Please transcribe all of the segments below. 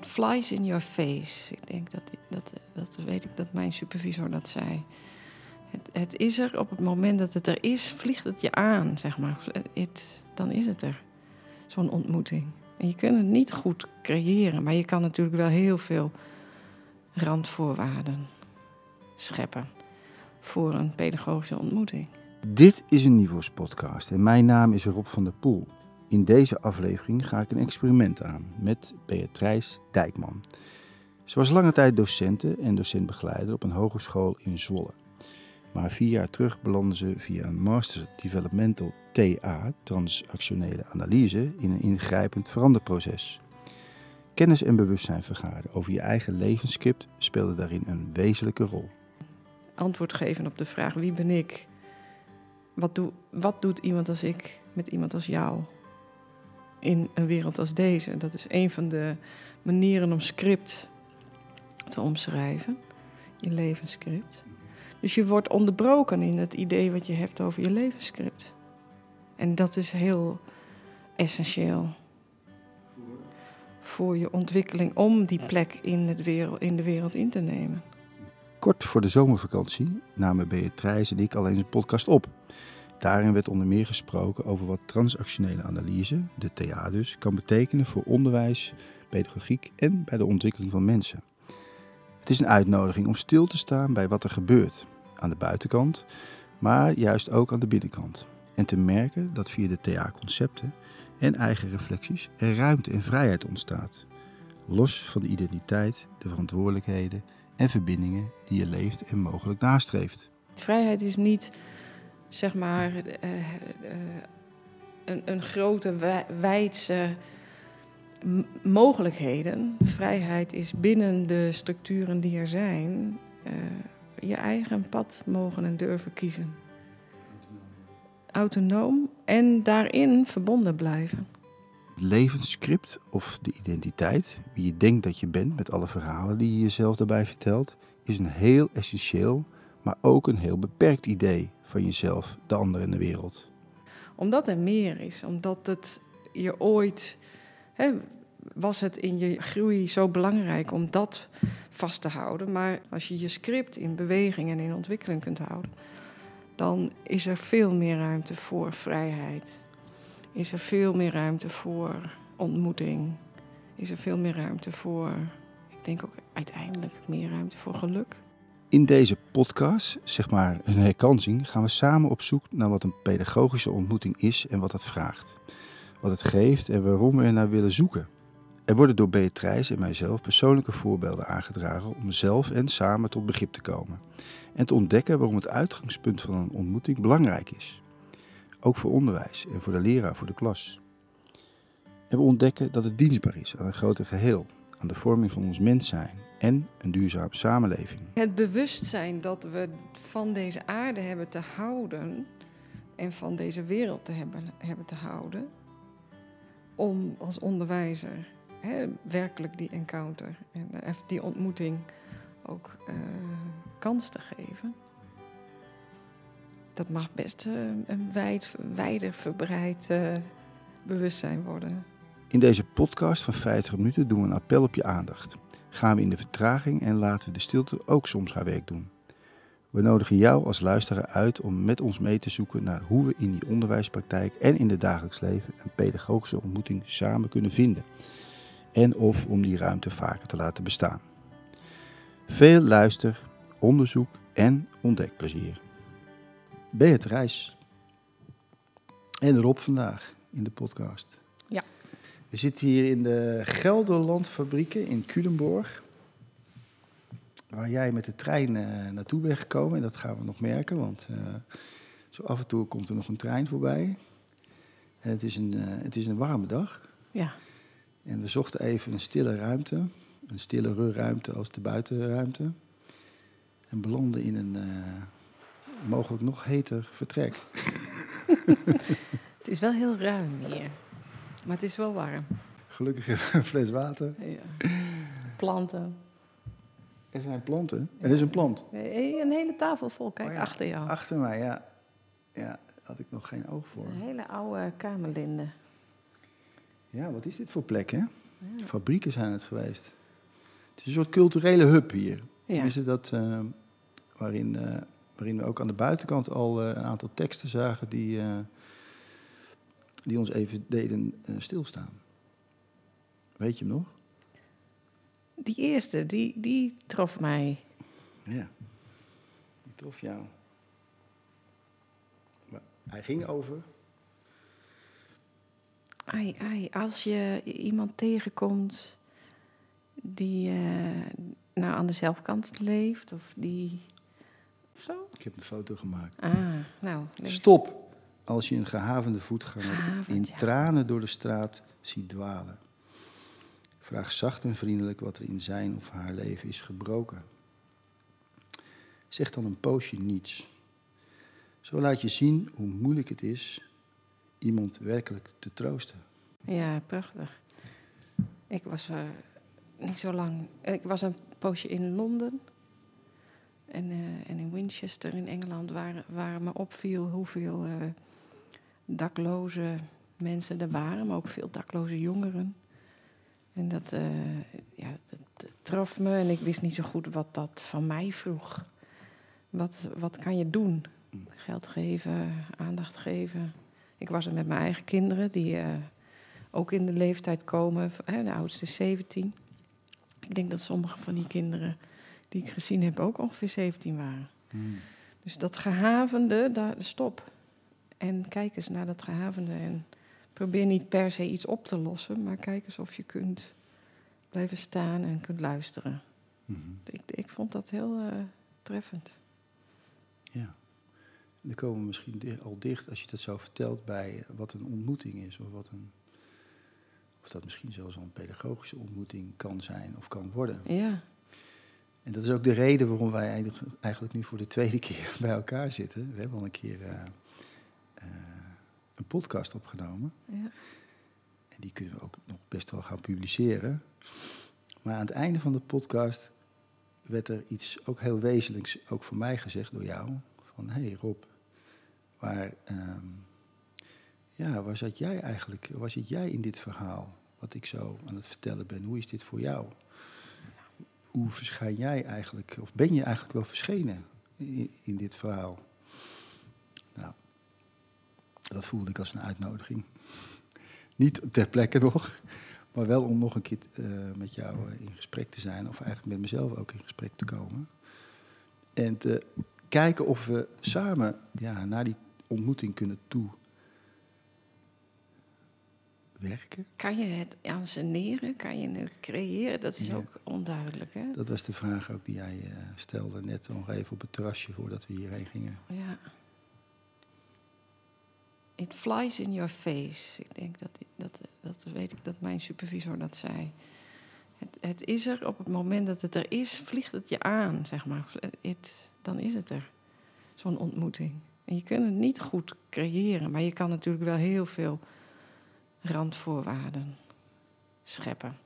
it flies in your face. Ik denk dat, dat, dat weet ik dat mijn supervisor dat zei. Het, het is er op het moment dat het er is, vliegt het je aan, zeg maar. Het, dan is het er, zo'n ontmoeting. En je kunt het niet goed creëren, maar je kan natuurlijk wel heel veel randvoorwaarden scheppen voor een pedagogische ontmoeting. Dit is een Nivos podcast en mijn naam is Rob van der Poel. In deze aflevering ga ik een experiment aan met Beatrice Dijkman. Ze was lange tijd docenten en docentbegeleider op een hogeschool in Zwolle. Maar vier jaar terug belandde ze via een Master Developmental TA, transactionele analyse, in een ingrijpend veranderproces. Kennis en bewustzijn vergaren over je eigen levensscript speelde daarin een wezenlijke rol. Antwoord geven op de vraag wie ben ik? Wat, doe, wat doet iemand als ik met iemand als jou? In een wereld als deze. Dat is een van de manieren om script te omschrijven. Je levensscript. Dus je wordt onderbroken in het idee wat je hebt over je levensscript. En dat is heel essentieel voor je ontwikkeling om die plek in, het wereld, in de wereld in te nemen. Kort voor de zomervakantie namen Beatrice en ik alleen een podcast op. Daarin werd onder meer gesproken over wat transactionele analyse, de TA dus, kan betekenen voor onderwijs, pedagogiek en bij de ontwikkeling van mensen. Het is een uitnodiging om stil te staan bij wat er gebeurt aan de buitenkant, maar juist ook aan de binnenkant. En te merken dat via de TA-concepten en eigen reflecties er ruimte en vrijheid ontstaat. Los van de identiteit, de verantwoordelijkheden en verbindingen die je leeft en mogelijk nastreeft. Vrijheid is niet, zeg maar, uh, uh, een, een, grote wijdse mogelijkheden. Vrijheid is binnen de structuren die er zijn, uh, je eigen pad mogen en durven kiezen. Autonoom en daarin verbonden blijven. Het levensscript of de identiteit, wie je denkt dat je bent met alle verhalen die je jezelf daarbij vertelt, is een heel essentieel, maar ook een heel beperkt idee van jezelf, de ander en de wereld. Omdat er meer is, omdat het je ooit. Hè, was het in je groei zo belangrijk om dat vast te houden. Maar als je je script in beweging en in ontwikkeling kunt houden, dan is er veel meer ruimte voor vrijheid. Is er veel meer ruimte voor ontmoeting. Is er veel meer ruimte voor, ik denk ook uiteindelijk meer ruimte voor geluk. In deze podcast, zeg maar een herkansing, gaan we samen op zoek naar wat een pedagogische ontmoeting is en wat dat vraagt. Wat het geeft en waarom we er naar willen zoeken. Er worden door Beatrice en mijzelf persoonlijke voorbeelden aangedragen om zelf en samen tot begrip te komen. En te ontdekken waarom het uitgangspunt van een ontmoeting belangrijk is. Ook voor onderwijs en voor de leraar, voor de klas. En we ontdekken dat het dienstbaar is aan een groter geheel, aan de vorming van ons mens zijn en een duurzame samenleving. Het bewustzijn dat we van deze aarde hebben te houden en van deze wereld te hebben, hebben te houden, om als onderwijzer werkelijk die encounter en die ontmoeting ook uh, kans te geven. Dat mag best uh, een wijd, wijder verbreid bewustzijn worden. In deze podcast van 50 minuten doen we een appel op je aandacht. Gaan we in de vertraging en laten we de stilte ook soms haar werk doen. We nodigen jou als luisteraar uit om met ons mee te zoeken naar hoe we in die onderwijspraktijk en in het dagelijks leven een pedagogische ontmoeting samen kunnen vinden en of om die ruimte vaker te laten bestaan. Veel luister, onderzoek en ontdekplezier. Beatrice en Rob vandaag in de podcast. We zitten hier in de Gelderlandfabrieken in Culemborg. Waar jij met de trein uh, naartoe bent gekomen. En dat gaan we nog merken, want uh, zo af en toe komt er nog een trein voorbij. En het is een, uh, het is een warme dag. Ja. En we zochten even een stille ruimte, een stillere ruimte als de buitenruimte. En belanden in een mogelijk nog heter vertrek. het is wel heel ruim hier, maar het is wel warm. Gelukkig een fles water. Ja. Planten. Er zijn planten. Ja. Er is een plant. Een hele tafel vol, kijk, oh ja. achter jou. Achter mij, ja. Ja, daar had ik nog geen oog voor. Een hele oude kamerlinde. Ja, wat is dit voor plek, hè? Fabrieken zijn het geweest. Het is een soort culturele hub hier. Tenminste, dat, eh, waarin, eh, waarin we ook aan de buitenkant al eh, een aantal teksten zagen die, die ons even deden eh, stilstaan. Weet je hem nog? Die eerste, die, die trof mij. Ja. Die trof jou. Maar hij ging over. Ai, ai, als je iemand tegenkomt die eh, nou aan de zelfkant leeft of die. Of zo? Ik heb een foto gemaakt. Ah, nou. Stop als je een gehavende voetganger Gehavend, in ja. tranen door de straat ziet dwalen. Vraag zacht en vriendelijk wat er in zijn of haar leven is gebroken. Zeg dan een poosje niets. Zo laat je zien hoe moeilijk het is iemand werkelijk te troosten. Ja, prachtig. Ik was eh, niet zo lang. Ik was een poosje in Londen. En, eh, en in Winchester in Engeland, waar, waar me opviel hoeveel eh, dakloze mensen er waren, maar ook veel dakloze jongeren. En dat, eh, ja, dat, trof me en ik wist niet zo goed wat dat van mij vroeg. Wat, wat kan je doen? Geld geven, aandacht geven. Ik was er met mijn eigen kinderen, die eh, ook in de leeftijd komen. De oudste is 17. Ik denk dat sommige van die kinderen die ik gezien heb ook ongeveer 17 waren. Dus dat gehavende, daar, stop. En kijk eens naar dat gehavende. En probeer niet per se iets op te lossen, maar kijk eens of je kunt blijven staan en kunt luisteren. Mhm. Ik, ik vond dat heel eh, treffend. Ja. En dan komen we misschien al dicht, als je dat zo vertelt, bij eh, wat een ontmoeting is. Of, wat een, of dat misschien zelfs al een pedagogische ontmoeting kan zijn of kan worden. Ja, En dat is ook de reden waarom wij eigenlijk- nu voor de tweede keer bij elkaar zitten. We hebben al een keer eh, een podcast opgenomen. ja. En die kunnen we ook nog best wel gaan publiceren. Maar aan het einde van de podcast werd er iets ook heel wezenlijks, ook voor mij gezegd door jou. Van, hé hey Rob, waar, ehm, ja, waar zat jij eigenlijk, waar zit jij in dit verhaal? Wat ik zo aan het vertellen ben, hoe is dit voor jou? Hoe verschijn jij eigenlijk, of ben je eigenlijk wel verschenen in, in dit verhaal? Dat voelde ik als een uitnodiging. Niet ter plekke nog, maar wel om nog een keer eh, met jou eh, in gesprek te zijn, of eigenlijk met mezelf ook in gesprek te komen. En te kijken of we samen ja, naar die ontmoeting kunnen toe werken. Kan je het anseneren? Kan je het creëren? Dat is Ja. ook onduidelijk, hè? Dat was de vraag ook die jij eh, stelde net nog even op het terrasje voordat we hierheen gingen. Ja. It flies in your face. Ik denk dat, dat, dat weet ik dat mijn supervisor dat zei. Het, het is er op het moment dat het er is, vliegt het je aan, zeg maar. Het, dan is het er, zo'n ontmoeting. En je kunt het niet goed creëren, maar je kan natuurlijk wel heel veel randvoorwaarden scheppen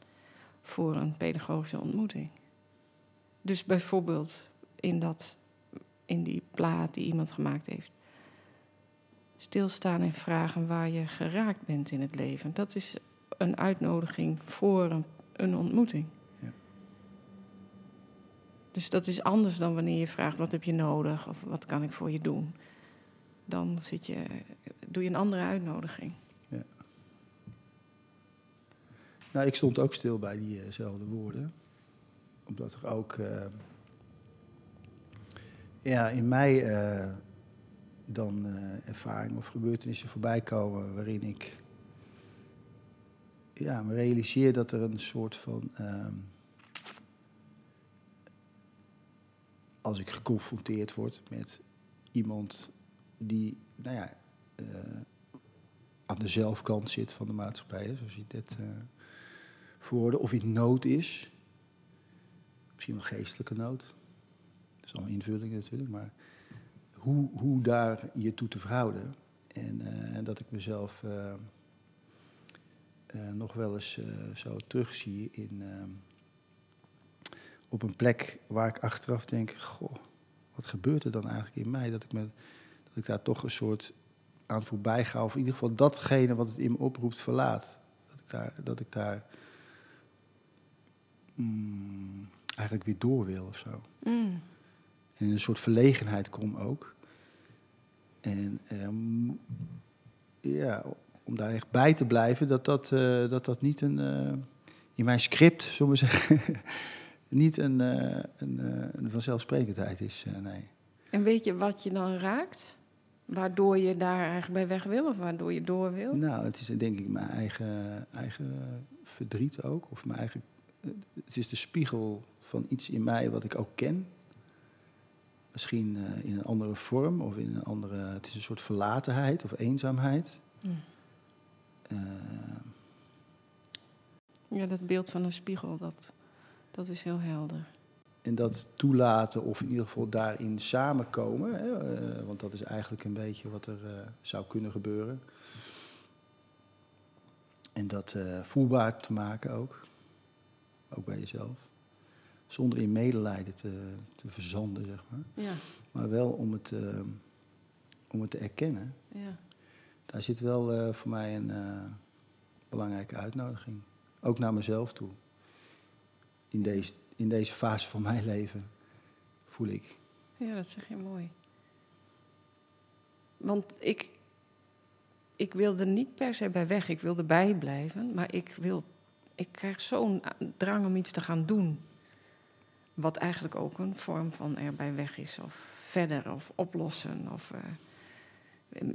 voor een pedagogische ontmoeting. Dus bijvoorbeeld in, dat, in die plaat die iemand gemaakt heeft. Stilstaan en vragen waar je geraakt bent in het leven. Dat is een uitnodiging voor een, een ontmoeting. Ja. Dus dat is anders dan wanneer je vraagt wat heb je nodig of wat kan ik voor je doen. Dan zit je, doe je een andere uitnodiging. Nou, ik stond ook stil bij diezelfde woorden. Omdat er ook eh, ja, in mij eh, dan eh, ervaringen of gebeurtenissen voorbij komen waarin ik ja, me realiseer dat er een soort van. ehm, als ik geconfronteerd word met iemand die, nou ja, eh, aan de zelfkant zit van de maatschappij, zoals je dit verwoordde, of in nood is. Misschien wel geestelijke nood. Dat is al een invulling natuurlijk, maar hoe, hoe daar je toe te verhouden. En eh, dat ik mezelf eh, eh, nog wel eens zo terugzie in, op een plek waar ik achteraf denk, goh, wat gebeurt er dan eigenlijk in mij? Dat ik, me, dat ik daar toch een soort aan voorbij ga, of in ieder geval datgene wat het in me oproept verlaat. Dat ik daar, dat ik daar mm, eigenlijk weer door wil of zo. Mm. En in een soort verlegenheid kom ook. En ehm, ja, om daar echt bij te blijven, dat dat, eh, dat, dat niet een. eh, in mijn script, zullen we zeggen. niet een, eh, een, een vanzelfsprekendheid is. nee. En weet je wat je dan raakt? Waardoor je daar eigenlijk bij weg wil of waardoor je door wil? Nou, het is denk ik mijn eigen, eigen verdriet ook. Of mijn eigen. Het is de spiegel van iets in mij wat ik ook ken. Misschien eh, in een andere vorm of in een andere. Het is een soort verlatenheid of eenzaamheid. Mm. Eh, Ja, dat beeld van een spiegel, dat, dat is heel helder. en dat toelaten of in ieder geval daarin samenkomen. Hè, eh, want dat is eigenlijk een beetje wat er zou kunnen gebeuren. En dat voelbaar te maken ook. Ook bij jezelf. Zonder in medelijden te, te verzanden, zeg maar. Ja, Maar wel om het, eh, om het te erkennen. ja. Daar zit wel eh, voor mij een eh, belangrijke uitnodiging. Ook naar mezelf toe. In deze, in deze fase van mijn leven voel ik. Ja, dat zeg je mooi. Want ik, ik wil er niet per se bij weg. Ik wil erbij blijven. Maar ik, wil, ik krijg zo'n drang om iets te gaan doen. Wat eigenlijk ook een vorm van erbij weg is. Of verder, of oplossen. Of eh,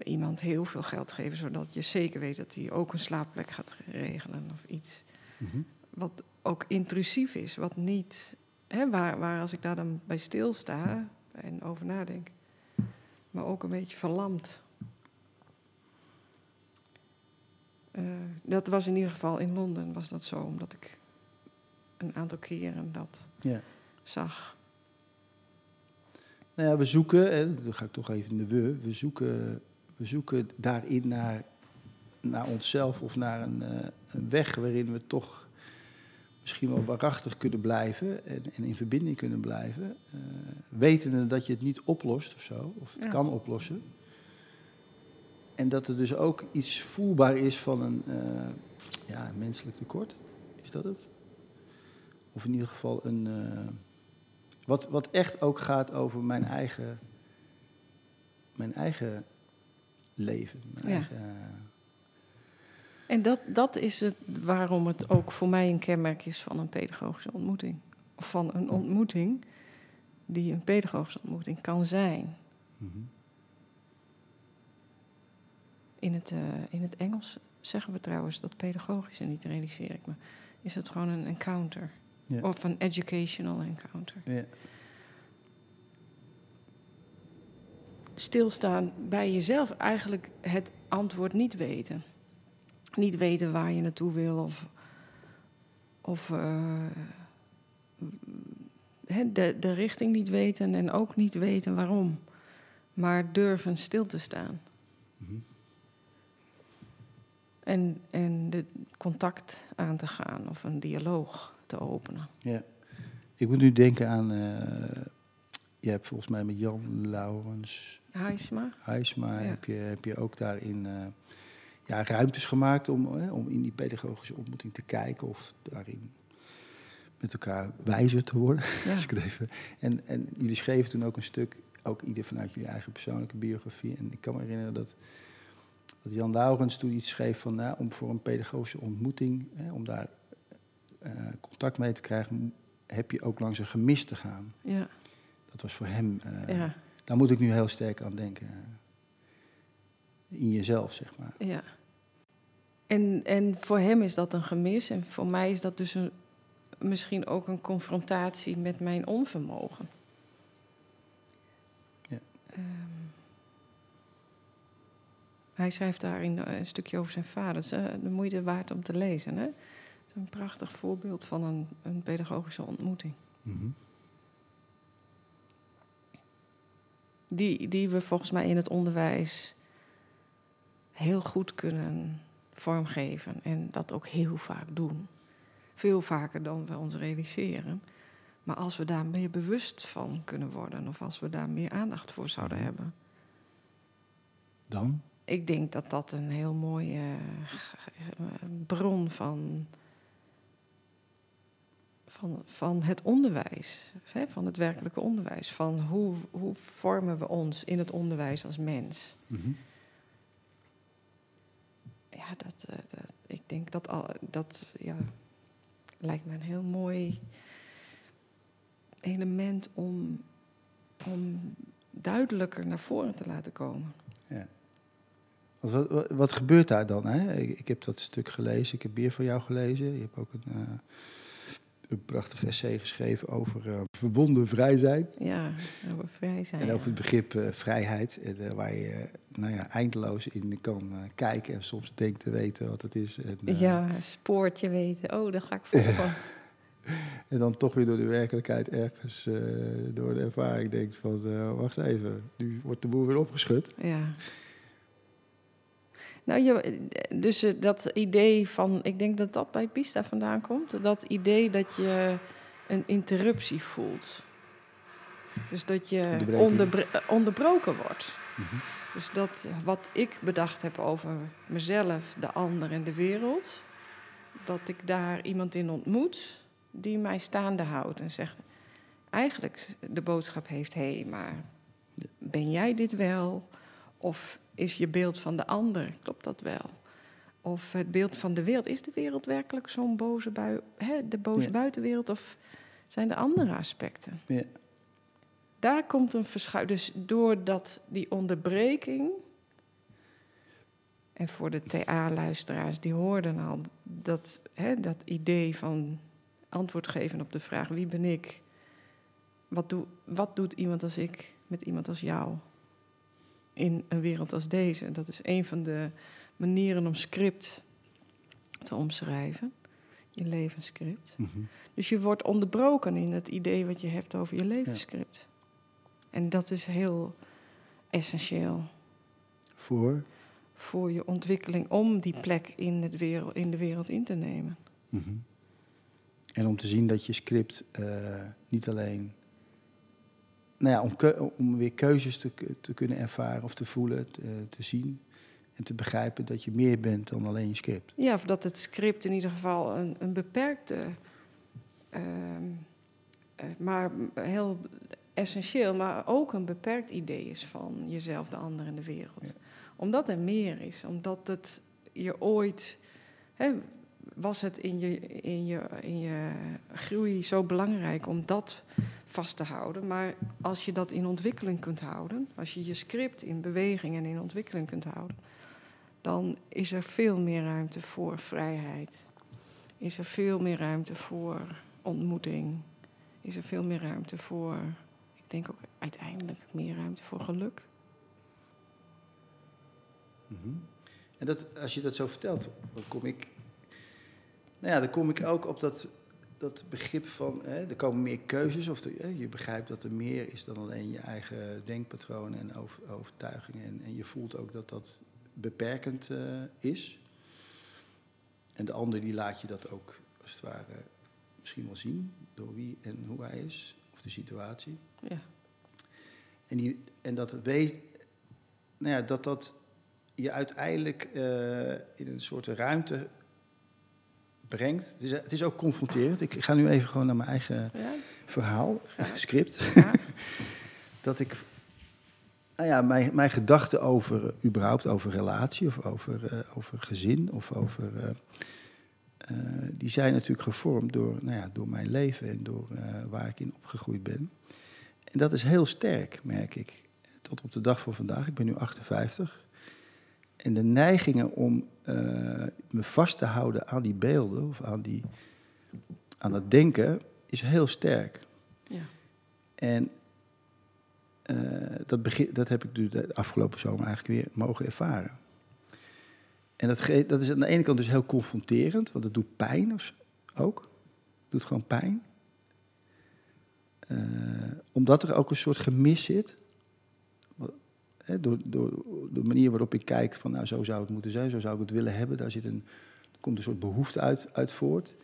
iemand heel veel geld geven, zodat je zeker weet dat hij ook een slaapplek gaat regelen of iets. Wat ook intrusief is, wat niet. Hè, waar, waar als ik daar dan bij stilsta en over nadenk, maar ook een beetje verlamd. Eh, dat was in ieder geval in Londen was dat zo, omdat ik een aantal keren dat Ja. Zag. Nou ja, we zoeken, en dan ga ik toch even in de we, we zoeken, we zoeken daarin naar, naar onszelf of naar een, eh, een weg waarin we toch misschien wel waarachtig kunnen blijven en, en in verbinding kunnen blijven. eh wetende dat je het niet oplost of zo, of het Ja. kan oplossen. En dat er dus ook iets voelbaar is van een eh, ja, menselijk tekort. Is dat het? Of in ieder geval een. Wat, wat echt ook gaat over mijn eigen. Mijn eigen leven. Mijn Ja. eigen, En dat, dat is het waarom het ook voor mij een kenmerk is van een pedagogische ontmoeting. Of van een ontmoeting die een pedagogische ontmoeting kan zijn. mhm. In het, eh, in het Engels zeggen we trouwens dat pedagogische, niet realiseer ik me, is het gewoon een encounter. Of een educational encounter. Stilstaan bij jezelf, eigenlijk het antwoord niet weten. Niet weten waar je naartoe wil of, of eh, de, de richting niet weten en ook niet weten waarom. Maar durven stil te staan. Mhm. En, en de contact aan te gaan of een dialoog te openen. Ja. Ik moet nu denken aan. eh je hebt volgens mij met Jan Laurens Heisma? Huisma. Ja. Heb, je, heb je ook daarin. eh, ja, ruimtes gemaakt om, hè, om in die pedagogische ontmoeting te kijken of daarin met elkaar wijzer te worden. Ja. Als ik het even. En, en jullie schreven toen ook een stuk, ook ieder vanuit jullie eigen persoonlijke biografie. En ik kan me herinneren dat, dat Jan Laurens toen iets schreef van, nou, om voor een pedagogische ontmoeting, hè, om daar eh, contact mee te krijgen, heb je ook langs een gemis te gaan. Ja, Dat was voor hem, eh, ja, daar moet ik nu heel sterk aan denken. In jezelf, zeg maar. ja. En, en voor hem is dat een gemis. En voor mij is dat dus een, misschien ook een confrontatie met mijn onvermogen. Ja. Ehm, hij schrijft daarin een stukje over zijn vader. Het is eh, de moeite waard om te lezen. Hè? Is een prachtig voorbeeld van een, een pedagogische ontmoeting. Mhm. Die, die we volgens mij in het onderwijs heel goed kunnen vormgeven. En dat ook heel vaak doen. Veel vaker dan we ons realiseren. Maar als we daar meer bewust van kunnen worden, of als we daar meer aandacht voor zouden hebben. Dan? Ik denk dat dat een heel mooie eh, bron van, van, van het onderwijs, hè, van het werkelijke onderwijs. Van hoe, hoe vormen we ons in het onderwijs als mens? Mhm. Ja, dat, eh, dat, ik denk dat al, dat ja, lijkt me een heel mooi element om, om duidelijker naar voren te laten komen. Ja. Wat, wat, gebeurt daar dan? Hè? Ik, ik heb dat stuk gelezen, ik heb meer van jou gelezen. Je hebt ook een, eh, een prachtig essay geschreven over eh, verbonden vrij zijn. Ja, over vrij zijn. En ja. over het begrip eh, vrijheid, en, eh, waar je nou ja, eindeloos in kan kijken en soms denkt te weten wat het is. En, Ja, spoortje weten. Oh, dat ga ik volgen. en dan toch weer door de werkelijkheid ergens, door de ervaring denkt van, wacht even, nu wordt de boel weer opgeschud. Ja. Nou, je, dus eh, dat idee van, ik denk dat dat bij Pista vandaan komt. Dat idee dat je een interruptie voelt. Dus dat je onderbre- eh, onderbroken wordt. Mhm. Dus dat wat ik bedacht heb over mezelf, de ander en de wereld, dat ik daar iemand in ontmoet die mij staande houdt en zegt, eigenlijk de boodschap heeft, hé, hey, maar ben jij dit wel? Of is je beeld van de ander, klopt dat wel? Of het beeld van de wereld, is de wereld werkelijk zo'n boze bui, hè, de boze Ja. buitenwereld of zijn er andere aspecten? Ja. Daar komt een verschuiving. Dus doordat die onderbreking. En voor de TA-luisteraars, die hoorden al dat, hè, dat idee van antwoord geven op de vraag: wie ben ik? Wat, doe, wat doet iemand als ik met iemand als jou? In een wereld als deze. Dat is een van de manieren om script te omschrijven. Je levensscript. Mhm. Dus je wordt onderbroken in het idee wat je hebt over je levensscript. En dat is heel essentieel Voor? voor je ontwikkeling om die plek in, het wereld, in de wereld in te nemen. Mhm. En om te zien dat je script eh, niet alleen. Nou ja, om, keu- om weer keuzes te, te kunnen ervaren of te voelen, te, te zien. En te begrijpen dat je meer bent dan alleen je script. Ja, of dat het script in ieder geval een, een beperkte, ehm, eh, maar heel essentieel, maar ook een beperkt idee is van jezelf, de ander en de wereld. Ja. Omdat er meer is, omdat het je ooit, hè, was het in je, in, je, in je groei zo belangrijk om dat vast te houden. Maar als je dat in ontwikkeling kunt houden, als je je script in beweging en in ontwikkeling kunt houden, dan is er veel meer ruimte voor vrijheid. Is er veel meer ruimte voor ontmoeting. Is er veel meer ruimte voor, ik denk ook uiteindelijk meer ruimte voor geluk. Mhm. En dat, als je dat zo vertelt, dan kom ik. Nou ja, dan kom ik ook op dat, dat begrip van. Hè, er komen meer keuzes. Of de- hè, je begrijpt dat er meer is dan alleen je eigen denkpatronen en over, overtuigingen. En, en je voelt ook dat dat beperkend eh, is. En de ander die laat je dat ook als het ware misschien wel zien. Door wie en hoe hij is. Of de situatie. Ja. En, die, en dat weet, nou ja, dat dat je uiteindelijk eh, in een soort ruimte brengt. Het is, het is ook confronterend. Ik ga nu even gewoon naar mijn eigen Ja? verhaal, script. Ja. Dat ik, nou ja, mijn, mijn gedachten over, eh, überhaupt over relatie of over, eh, over gezin of over... eh, die zijn natuurlijk gevormd door, nou ja, door mijn leven en door waar ik in opgegroeid ben. En dat is heel sterk, merk ik. Tot op de dag van vandaag. Ik ben nu 58. En de neigingen om eh, me vast te houden aan die beelden of aan, die, aan het denken is heel sterk. ja. En eh, dat, begin, dat heb ik nu de afgelopen zomer eigenlijk weer mogen ervaren. En dat, dat is aan de ene kant dus heel confronterend, want het doet pijn of ook. Het doet gewoon pijn. Eh, omdat er ook een soort gemis zit. Door, door de manier waarop ik kijk van nou zo zou het moeten zijn, zo zou ik het willen hebben. Daar zit een, er komt een soort behoefte uit, uit voort.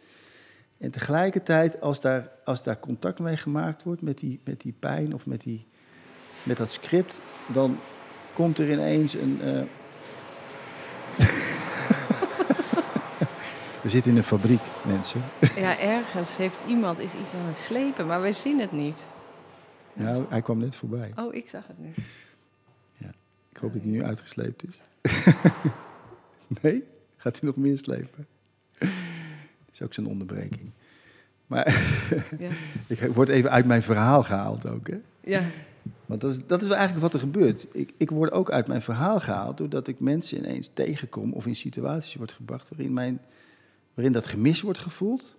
En tegelijkertijd, als daar, als daar contact mee gemaakt wordt met die, met die pijn of met, die, met dat script, dan komt er ineens een. eh, We zitten in een fabriek, mensen. Ja, ergens heeft iemand is iets aan het slepen, maar wij zien het niet. Nou, hij kwam net voorbij. Oh, ik zag het nu. Hoop dat hij nu uitgesleept is. nee? Gaat hij nog meer slepen? Dat is ook zijn onderbreking. Maar Ja. ik word even uit mijn verhaal gehaald ook, hè? ja. Want dat is, dat is wel eigenlijk wat er gebeurt. Ik, ik word ook uit mijn verhaal gehaald doordat ik mensen ineens tegenkom of in situaties word gebracht waarin, mijn, waarin dat gemis wordt gevoeld.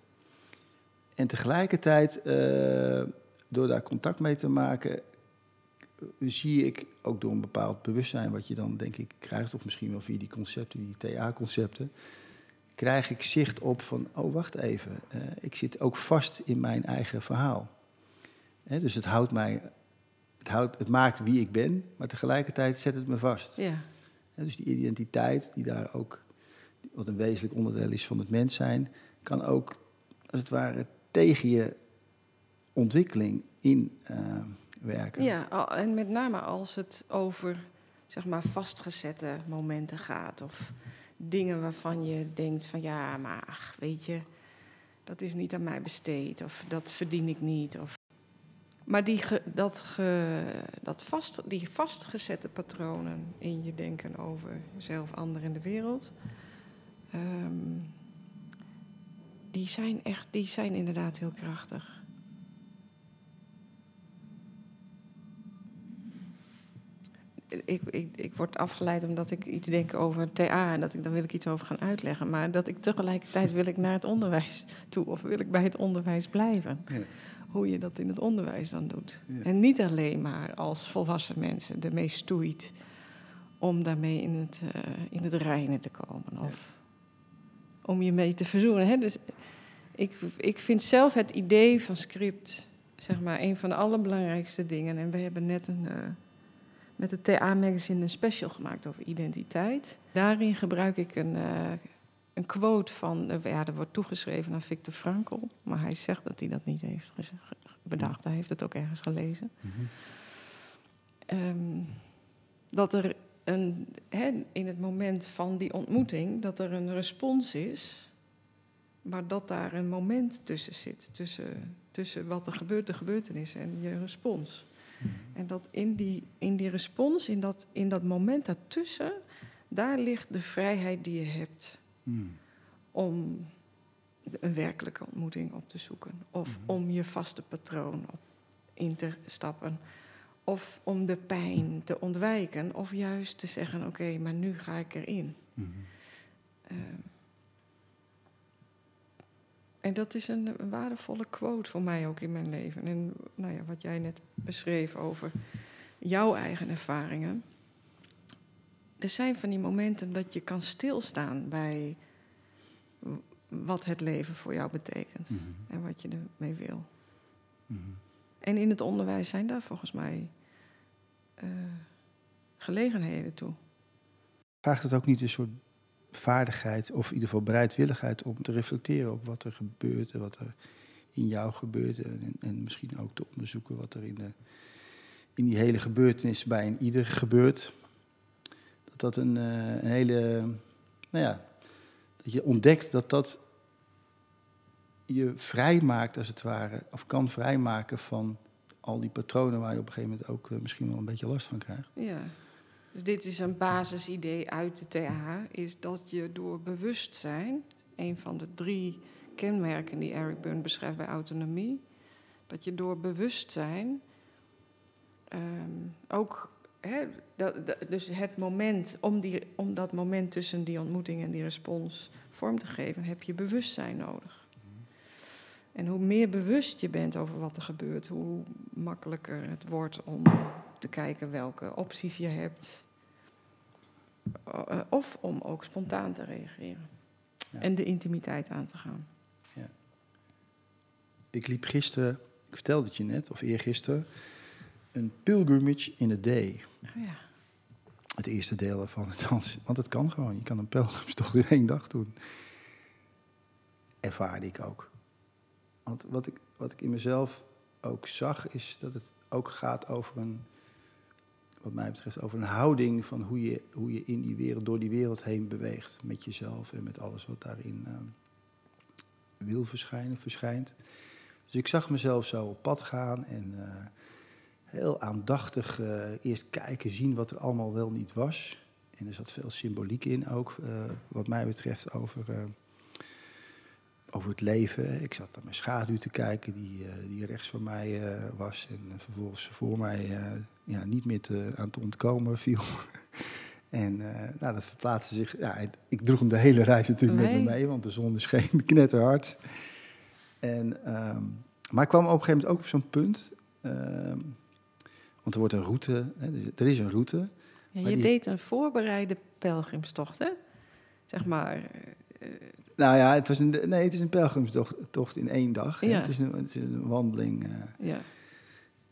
En tegelijkertijd, eh, door daar contact mee te maken, zie ik ook door een bepaald bewustzijn wat je dan denk ik krijgt, of misschien wel via die concepten, die TA-concepten, krijg ik zicht op van, oh wacht even, eh, ik zit ook vast in mijn eigen verhaal. Dus het houdt mij het, houdt, het maakt wie ik ben, maar tegelijkertijd zet het me vast. ja. Dus die identiteit, die daar ook, wat een wezenlijk onderdeel is van het mens zijn, kan ook, als het ware, tegen je ontwikkeling in eh, werken. Ja, en met name als het over zeg maar vastgezette momenten gaat of dingen waarvan je denkt van ja, maar ach, weet je, dat is niet aan mij besteed of dat verdien ik niet. Of... Maar die, ge- dat, ge, dat vast, die vastgezette patronen in je denken over jezelf, anderen in de wereld, ehm, die, zijn echt, die zijn inderdaad heel krachtig. Ik, ik, ik word afgeleid omdat ik iets denk over TA en dat ik dan wil ik iets over gaan uitleggen. Maar dat ik tegelijkertijd wil ik naar het onderwijs toe of wil ik bij het onderwijs blijven. Ja. Hoe je dat in het onderwijs dan doet. Ja. En niet alleen maar als volwassen mensen ermee stoeit om daarmee in het, eh, in het reinen te komen. Of om je mee te verzoenen. Hè? Dus ik, ik vind zelf het idee van script, zeg maar, een van de allerbelangrijkste dingen. En we hebben net een, eh, met het TA-magazine een special gemaakt over identiteit. Daarin gebruik ik een, eh, een quote van, eh, ja, dat wordt toegeschreven aan Viktor Frankl. Maar hij zegt dat hij dat niet heeft bedacht. Hij heeft het ook ergens gelezen. Mhm. Ehm, dat er een, hè, in het moment van die ontmoeting, dat er een respons is, maar dat daar een moment tussen zit, tussen, tussen wat er gebeurt, de gebeurtenis en je respons. En dat in die, in die respons, in dat, in dat moment daartussen, daar ligt de vrijheid die je hebt Hmm. om een werkelijke ontmoeting op te zoeken. Of Mhm. om je vaste patroon op in te stappen. Of om de pijn te ontwijken. Of juist te zeggen, oké, maar nu ga ik erin. Mhm. Ehm, en dat is een, een waardevolle quote voor mij ook in mijn leven. En nou ja, wat jij net beschreef over jouw eigen ervaringen. Er zijn van die momenten dat je kan stilstaan bij wat het leven voor jou betekent. Mhm. En wat je ermee wil. Mhm. En in het onderwijs zijn daar volgens mij eh, gelegenheden toe. Vraagt het ook niet een soort vaardigheid, of in ieder geval bereidwilligheid om te reflecteren op wat er gebeurt en wat er in jou gebeurt. En, en misschien ook te onderzoeken wat er in, de, in die hele gebeurtenis bij een ieder gebeurt. Dat dat een, eh, een hele, nou ja, dat je ontdekt dat dat je vrijmaakt als het ware, of kan vrijmaken van al die patronen waar je op een gegeven moment ook eh, misschien wel een beetje last van krijgt. Ja. Dus dit is een basisidee uit de TH, is dat je door bewustzijn, een van de drie kenmerken die Eric Byrne beschrijft bij autonomie, dat je door bewustzijn ehm, ook, dat, dat- dus het moment, om, die, om dat moment tussen die ontmoeting en die respons vorm te geven, heb je bewustzijn nodig. En hoe meer bewust je bent over wat er gebeurt, hoe makkelijker het wordt om te kijken welke opties je hebt. Eh, Of om ook spontaan te reageren. Ja. En de intimiteit aan te gaan. Ik liep gisteren, ik vertelde het je net, of eergisteren, een pilgrimage in a day. Oh ja. Het eerste deel ervan. Want het kan gewoon. Je kan een pelgrimstocht in één dag doen. Ervaarde ik ook. Want wat ik, wat ik in mezelf ook zag, is dat het ook gaat over een, wat mij betreft, over een houding van hoe je, hoe je in die wereld, door die wereld heen beweegt. Met jezelf en met alles wat daarin, ehm, wil verschijnen, verschijnt. Dus ik zag mezelf zo op pad gaan en eh, heel aandachtig eh, eerst kijken, zien wat er allemaal wel niet was. En er zat veel symboliek in ook, eh, wat mij betreft, over, eh, over het leven. Ik zat naar mijn schaduw te kijken, die, eh, die rechts van mij eh, was. En eh, vervolgens voor mij eh, ja, niet meer te, aan te ontkomen viel. en eh, nou, dat verplaatste zich. Ja, ik- droeg hem de hele reis natuurlijk met me mee, want de zon scheen knetterhard. En, ehm, maar ik kwam op een gegeven moment ook op zo'n punt. ehm, want er wordt een route, hè, er is een route. Ja, je die- deed een voorbereide pelgrimstocht, hè? Zeg maar. eh, Nou ja, het, was een, nee, het is een pelgrimstocht tocht in één dag. hè. Ja. Het, is een, het is een wandeling. eh, ja.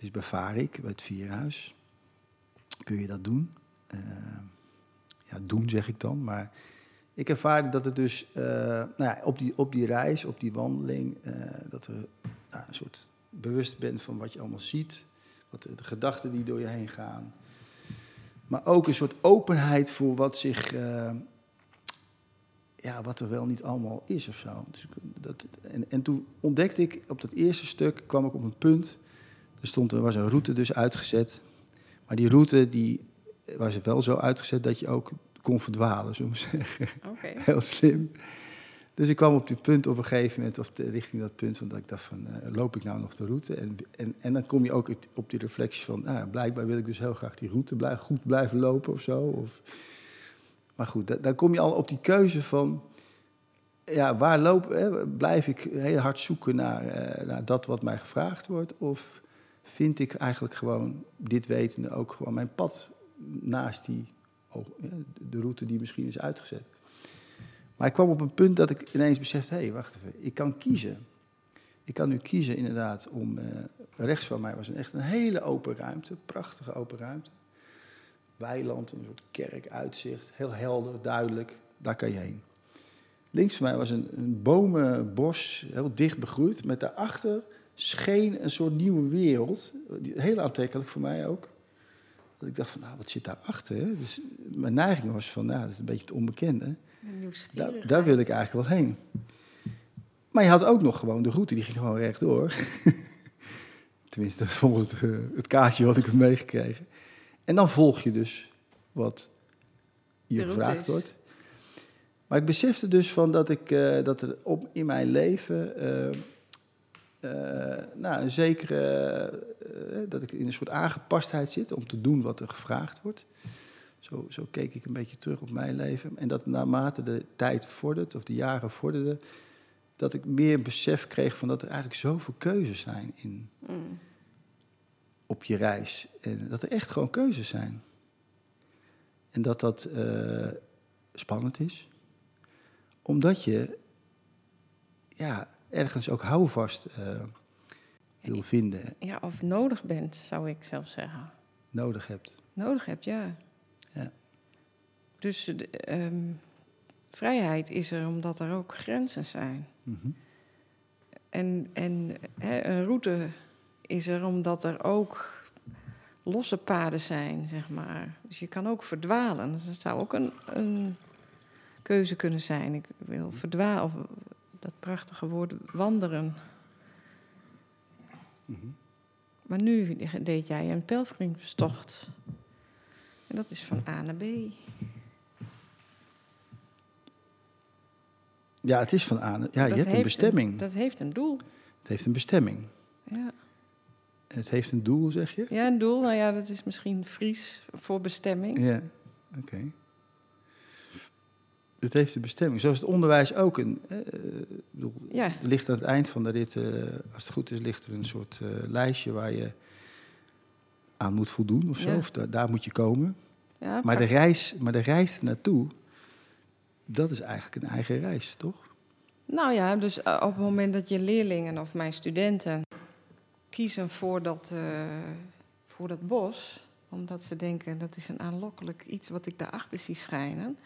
Is bij Varik, bij het Vierhuis. Kun je dat doen? Eh, ja, doen zeg ik dan. Maar ik ervaarde dat het dus eh, nou ja, op, die, op die reis, op die wandeling, eh, dat er nou, een soort bewust bent van wat je allemaal ziet. Wat de, gedachten die door je heen gaan. Maar ook een soort openheid voor wat zich. ja, wat er wel niet allemaal is of zo. Dus ik- dat, en, en toen ontdekte ik op dat eerste stuk, kwam ik op een punt. Er, stond, er was een route dus uitgezet. Maar die route die was wel zo uitgezet dat je ook kon verdwalen, zullen we zeggen. Heel slim. Dus ik kwam op dit punt op een gegeven moment, of de- richting dat punt, van dat ik dacht van, eh, loop ik nou nog de route? En, en, en dan kom je ook op die reflectie van, nou, blijkbaar wil ik dus heel graag die route blij, goed blijven lopen of zo. Of, maar goed, da- dan kom je al op die keuze van, ja, waar loop, hè, blijf ik heel hard zoeken naar, eh, naar dat wat mij gevraagd wordt? Of vind ik eigenlijk gewoon, dit wetende, ook gewoon mijn pad naast die, oh, de route die misschien is uitgezet? Maar ik kwam op een punt dat ik ineens besefte, hé, hey, wacht even, ik kan kiezen. Ik kan nu kiezen inderdaad om, eh, rechts van mij was een, echt een hele open ruimte, prachtige open ruimte. Weiland, een soort kerk, uitzicht, heel helder, duidelijk, daar kan je heen. Links van mij was een, een bomenbos, heel dicht begroeid, met daarachter scheen een soort nieuwe wereld, heel aantrekkelijk voor mij ook. Dat ik dacht van, nou, wat zit daarachter? hè? Dus mijn neiging was van, nou, dat is een beetje het onbekende. Daar, daar wil ik eigenlijk wel heen. Maar je had ook nog gewoon de route, die ging gewoon rechtdoor. Tenminste, volgens het, eh, het kaartje wat ik had meegekregen. En dan volg je dus wat je gevraagd wordt. Maar ik besefte dus van dat, ik, eh, dat er op, in mijn leven eh, nou, een zekere, eh, dat ik in een soort aangepastheid zit om te doen wat er gevraagd wordt. Zo, zo keek ik een beetje terug op mijn leven. En dat naarmate de tijd vordert, of de jaren vorderden, dat ik meer besef kreeg van dat er eigenlijk zoveel keuzes zijn in, Mm. op je reis. En dat er echt gewoon keuzes zijn. En dat dat eh, spannend is. Omdat je ja, ergens ook houvast eh wil vinden, Ja, of nodig bent, zou ik zelf zeggen. nodig hebt. Nodig hebt, ja. Ja. Dus de, ehm, vrijheid is er omdat er ook grenzen zijn. Mhm. En, en een route is er omdat er ook losse paden zijn, zeg maar. Dus je kan ook verdwalen. Dus dat zou ook een, een keuze kunnen zijn. Ik wil verdwalen, of dat prachtige woord wandelen. Mhm. Maar nu deed jij een pelgrimstocht. En dat is van A naar B. Ja, het is van aan. Ja, je hebt een bestemming. dat heeft een doel. Het heeft een bestemming. Ja. Het heeft een doel, zeg je? ja, een doel, nou ja, dat is misschien Fries voor bestemming. Ja, oké. Het heeft een bestemming. Zoals het onderwijs ook een. eh, eh, bedoel, Ja. Er ligt aan het eind van de rit, eh, als het goed is, ligt er een soort eh, lijstje waar je aan moet voldoen of zo. Ja. Of da- daar moet je komen. Ja, Maar de, reis, maar de reis ernaartoe, dat is eigenlijk een eigen reis, toch? Nou ja, dus op het moment dat je leerlingen of mijn studenten kiezen voor dat, voor dat bos, omdat ze denken dat is een aanlokkelijk iets wat ik daarachter zie schijnen,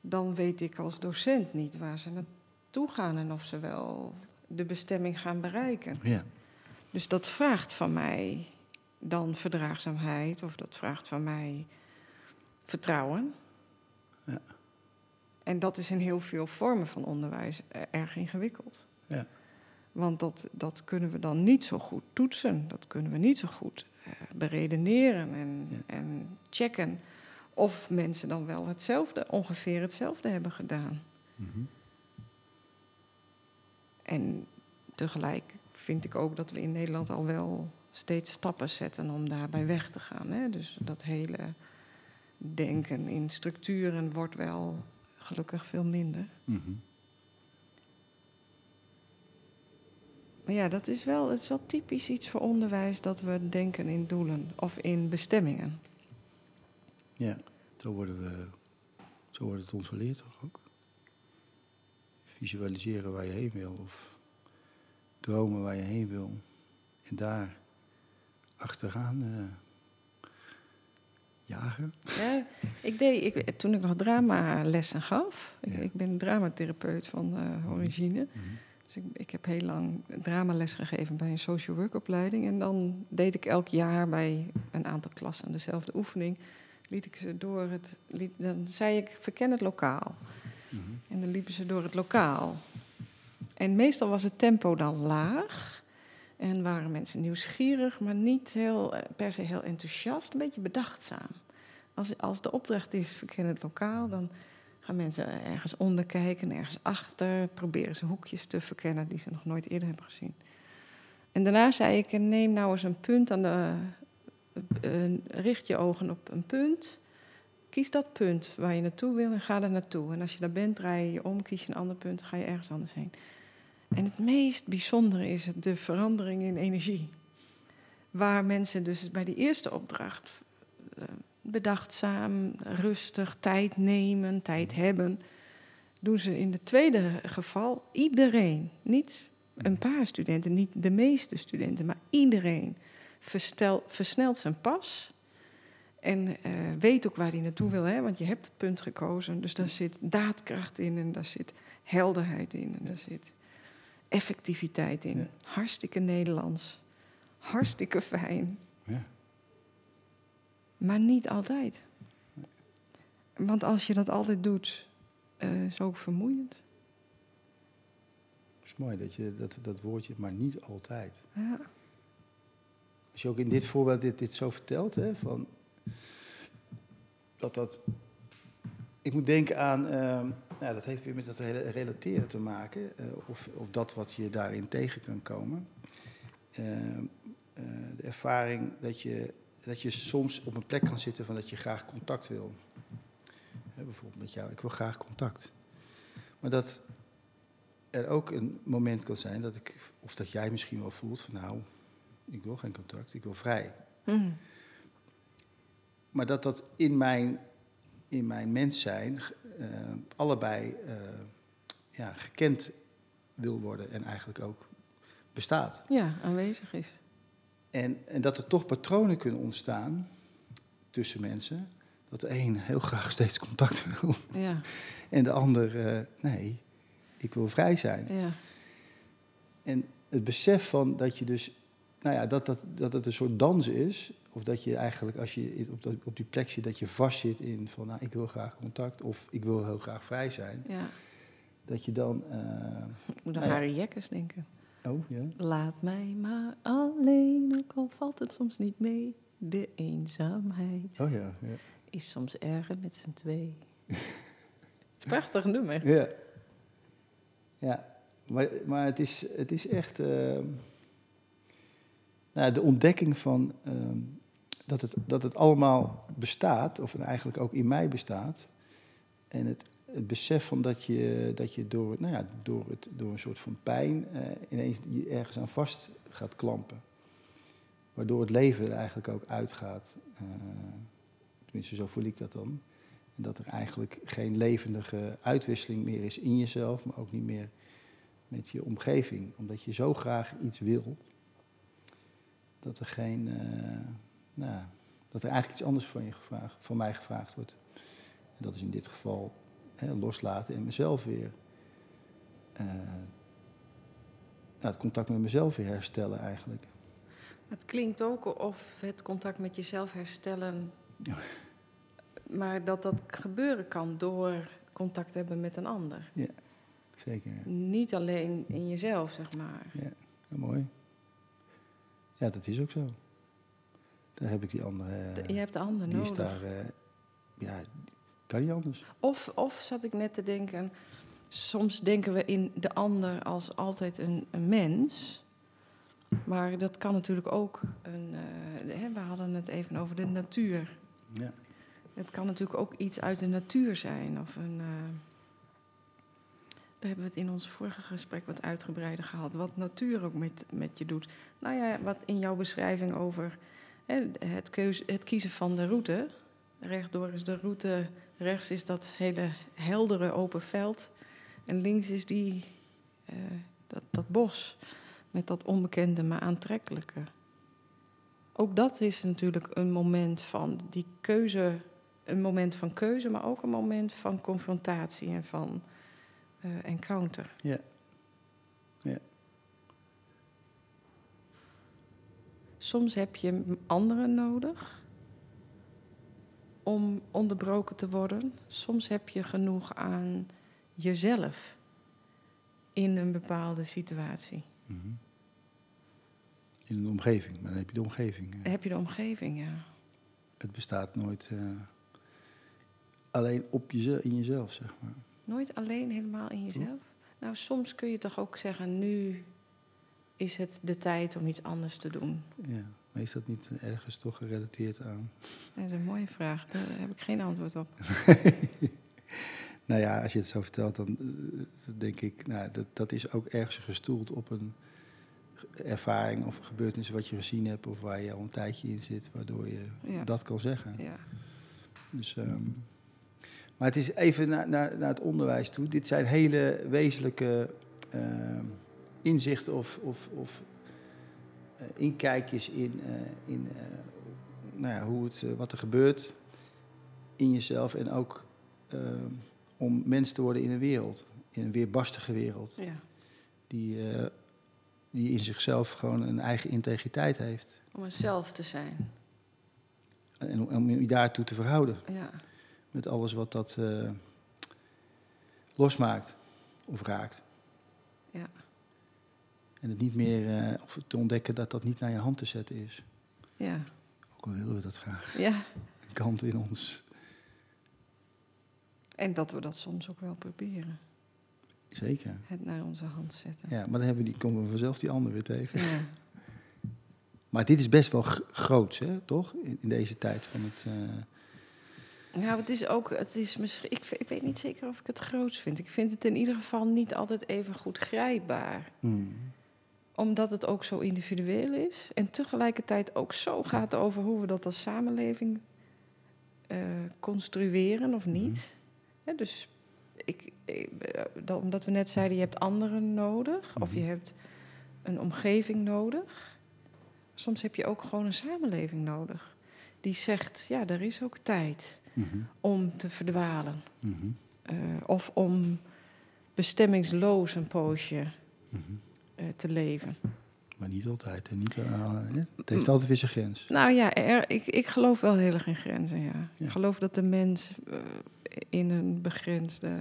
dan weet ik als docent niet waar ze naartoe gaan en of ze wel de bestemming gaan bereiken. Ja. Dus dat vraagt van mij dan verdraagzaamheid of dat vraagt van mij vertrouwen. Ja. En dat is in heel veel vormen van onderwijs erg ingewikkeld. Ja. Want dat, dat kunnen we dan niet zo goed toetsen. Dat kunnen we niet zo goed eh, beredeneren en, Ja. en checken. Of mensen dan wel hetzelfde, ongeveer hetzelfde hebben gedaan. Mhm. En tegelijk vind ik ook dat we in Nederland al wel steeds stappen zetten om daarbij weg te gaan. Hè? Dus dat hele denken in structuren wordt wel gelukkig veel minder. Mhm. Maar ja, dat is wel, het is wel typisch iets voor onderwijs dat we denken in doelen of in bestemmingen. Ja, zo, worden we, zo wordt het ons geleerd toch ook? Visualiseren waar je heen wil of dromen waar je heen wil. En daar achteraan eh, jagen. Ja, ik deed, ik, toen ik nog dramalessen gaf, ik, Ja. ik ben dramatherapeut van eh, origine. Dus ik, ik heb heel lang dramales gegeven bij een social work opleiding. En dan deed ik elk jaar bij een aantal klassen dezelfde oefening. Liet ik ze door het, liet, dan zei ik, verken het lokaal. Mhm. En dan liepen ze door het lokaal. En meestal was het tempo dan laag. En waren mensen nieuwsgierig, maar niet heel, eh, per se heel enthousiast. Een beetje bedachtzaam. Als, als de opdracht is, verken het lokaal, dan gaan mensen ergens onder kijken, ergens achter. Proberen ze hoekjes te verkennen die ze nog nooit eerder hebben gezien. En daarna zei ik, neem nou eens een punt aan de... richt je ogen op een punt. Kies dat punt waar je naartoe wil en ga er naartoe. En als je daar bent, draai je je om, kies je een ander punt, ga je ergens anders heen. En het meest bijzondere is de verandering in energie. Waar mensen dus bij die eerste opdracht eh, bedachtzaam, rustig, tijd nemen, tijd hebben, doen ze in het tweede geval iedereen, niet een paar studenten, niet de meeste studenten, maar iedereen verstel, versnelt zijn pas. En eh, weet ook waar hij naartoe wil, hè? want je hebt het punt gekozen. Dus daar zit daadkracht in en daar zit helderheid in en daar zit effectiviteit in. Ja. Hartstikke Nederlands, hartstikke fijn, Ja. maar niet altijd. Want als je dat altijd doet, eh, is het ook vermoeiend. Het is mooi dat je dat, dat woordje, maar niet altijd. Ja. Als je ook in dit voorbeeld dit, dit zo vertelt, hè, van dat dat. Ik moet denken aan, ehm, nou, dat heeft weer met dat rela- relateren te maken, eh, of, of dat wat je daarin tegen kan komen. Ehm, eh, de ervaring dat je, dat je soms op een plek kan zitten van dat je graag contact wil. Bijvoorbeeld met jou, ik wil graag contact. Maar dat er ook een moment kan zijn dat ik, of dat jij misschien wel voelt van nou, ik wil geen contact, ik wil vrij. Mm. Maar dat dat in mijn, in mijn mens zijn eh, allebei eh, ja, gekend wil worden en eigenlijk ook bestaat. ja, aanwezig is. En, en dat er toch patronen kunnen ontstaan tussen mensen. Dat de een heel graag steeds contact wil Ja, en de ander, eh, nee, ik wil vrij zijn. ja. En het besef van dat je dus, nou ja, dat, dat, dat het een soort dans is. Of dat je eigenlijk, als je op, dat- op die plek zit, dat je vastzit in van, nou, ik wil graag contact of ik wil heel graag vrij zijn. ja. Dat je dan, eh, Ik moet aan Nou. Harry Jekkers denken. oh ja, Laat mij maar alleen, ook al valt het soms niet mee. De eenzaamheid oh ja, ja. is soms erger met z'n twee. prachtig nummer. Ja, ja. maar, maar het, is, het is echt ehm, nou, de ontdekking van ehm, dat, het, dat het allemaal bestaat, of eigenlijk ook in mij bestaat. En het, het besef van dat je, dat je door, nou ja, door, het, door een soort van pijn eh, ineens je ergens aan vast gaat klampen. Waardoor het leven er eigenlijk ook uitgaat. Eh, tenminste, zo voel ik dat dan. En dat er eigenlijk geen levendige uitwisseling meer is in jezelf, maar ook niet meer met je omgeving. Omdat je zo graag iets wil, dat er geen, eh, nou, dat er eigenlijk iets anders van, je gevraagd, van mij gevraagd wordt. En dat is in dit geval hè, loslaten en mezelf weer, eh, nou, het contact met mezelf weer herstellen eigenlijk. Het klinkt ook of het contact met jezelf herstellen. Ja. Maar dat dat gebeuren kan door contact hebben met een ander. Zeker. Ja. Niet alleen in jezelf, zeg maar. Ja, mooi. Ja, dat is ook zo. Daar heb ik die andere. De- je hebt de ander die is nodig. daar. eh, ja, kan niet anders. Of, of zat ik net te denken, soms denken we in de ander als altijd een, een mens. Maar dat kan natuurlijk ook een. eh, we hadden het even over de natuur. Ja. Het kan natuurlijk ook iets uit de natuur zijn. Of een, eh, daar hebben we het in ons vorige gesprek wat uitgebreider gehad. Wat natuur ook met, met je doet. Nou ja, wat in jouw beschrijving over hè, het, het kiezen van de route. Rechtdoor is de route, rechts is dat hele heldere open veld. En links is die, eh, dat, dat bos met dat onbekende maar aantrekkelijke. Ook dat is natuurlijk een moment van die keuze, een moment van keuze, maar ook een moment van confrontatie en van encounter. Ja. Ja. Soms heb je anderen nodig om onderbroken te worden. Soms heb je genoeg aan jezelf in een bepaalde situatie. Mhm. In een omgeving, maar dan heb je de omgeving. eh. Heb je de omgeving, ja. Het bestaat nooit eh, alleen op jeze- in jezelf, zeg maar. Nooit alleen helemaal in jezelf. Nou, soms kun je toch ook zeggen, nu is het de tijd om iets anders te doen. Ja. Maar is dat niet ergens toch gerelateerd aan? Dat is een mooie vraag, daar heb ik geen antwoord op. Nou ja, als je het zo vertelt, dan eh, denk ik, nou, dat, dat is ook ergens gestoeld op een ervaring of gebeurtenis wat je gezien hebt of waar je al een tijdje in zit, waardoor je Ja. dat kan zeggen. Ja. Dus, ehm, maar het is even naar, naar, naar het onderwijs toe. Dit zijn hele wezenlijke ehm, inzichten of, of, of eh, inkijkjes in, eh, in eh, nou ja, hoe het, wat er gebeurt in jezelf. En ook ehm, om mens te worden in een wereld, in een weerbarstige wereld. ja. Die, die in zichzelf gewoon een eigen integriteit heeft. Om er zelf te zijn. En om- om je daartoe te verhouden. Ja. Met alles wat dat eh, losmaakt of raakt. Ja. En het niet meer, eh, of te ontdekken dat dat niet naar je hand te zetten is. Ja. Ook al willen we dat graag. ja. Een kant in ons. En dat we dat soms ook wel proberen. Zeker. Het naar onze hand zetten. Ja, maar dan hebben die, komen we vanzelf die ander weer tegen. Ja. Maar dit is best wel g- groots, hè, toch? In, in deze tijd van het... eh, Nou, het is ook, het is misschien, ik, ik weet niet zeker of ik het groots vind. Ik vind het in ieder geval niet altijd even goed grijpbaar. hmm, Omdat het ook zo individueel is. En tegelijkertijd ook zo gaat over hoe we dat als samenleving eh, construeren of niet. Hè, dus ik, ik, eh, dat- omdat we net zeiden, je hebt anderen nodig. Of je Mhm. hebt een omgeving nodig. Soms heb je ook gewoon een samenleving nodig. Die zegt, ja, er is ook tijd mhm, om te verdwalen. mhm, Eh, of om bestemmingsloos een poosje mhm. eh, te leven. Maar niet altijd. Hè? Niet, hè? Het heeft altijd weer zijn grens. Nou ja, er, ik, ik geloof wel heel erg in grenzen, ja. Ja. Ik geloof dat de mens in een begrensde...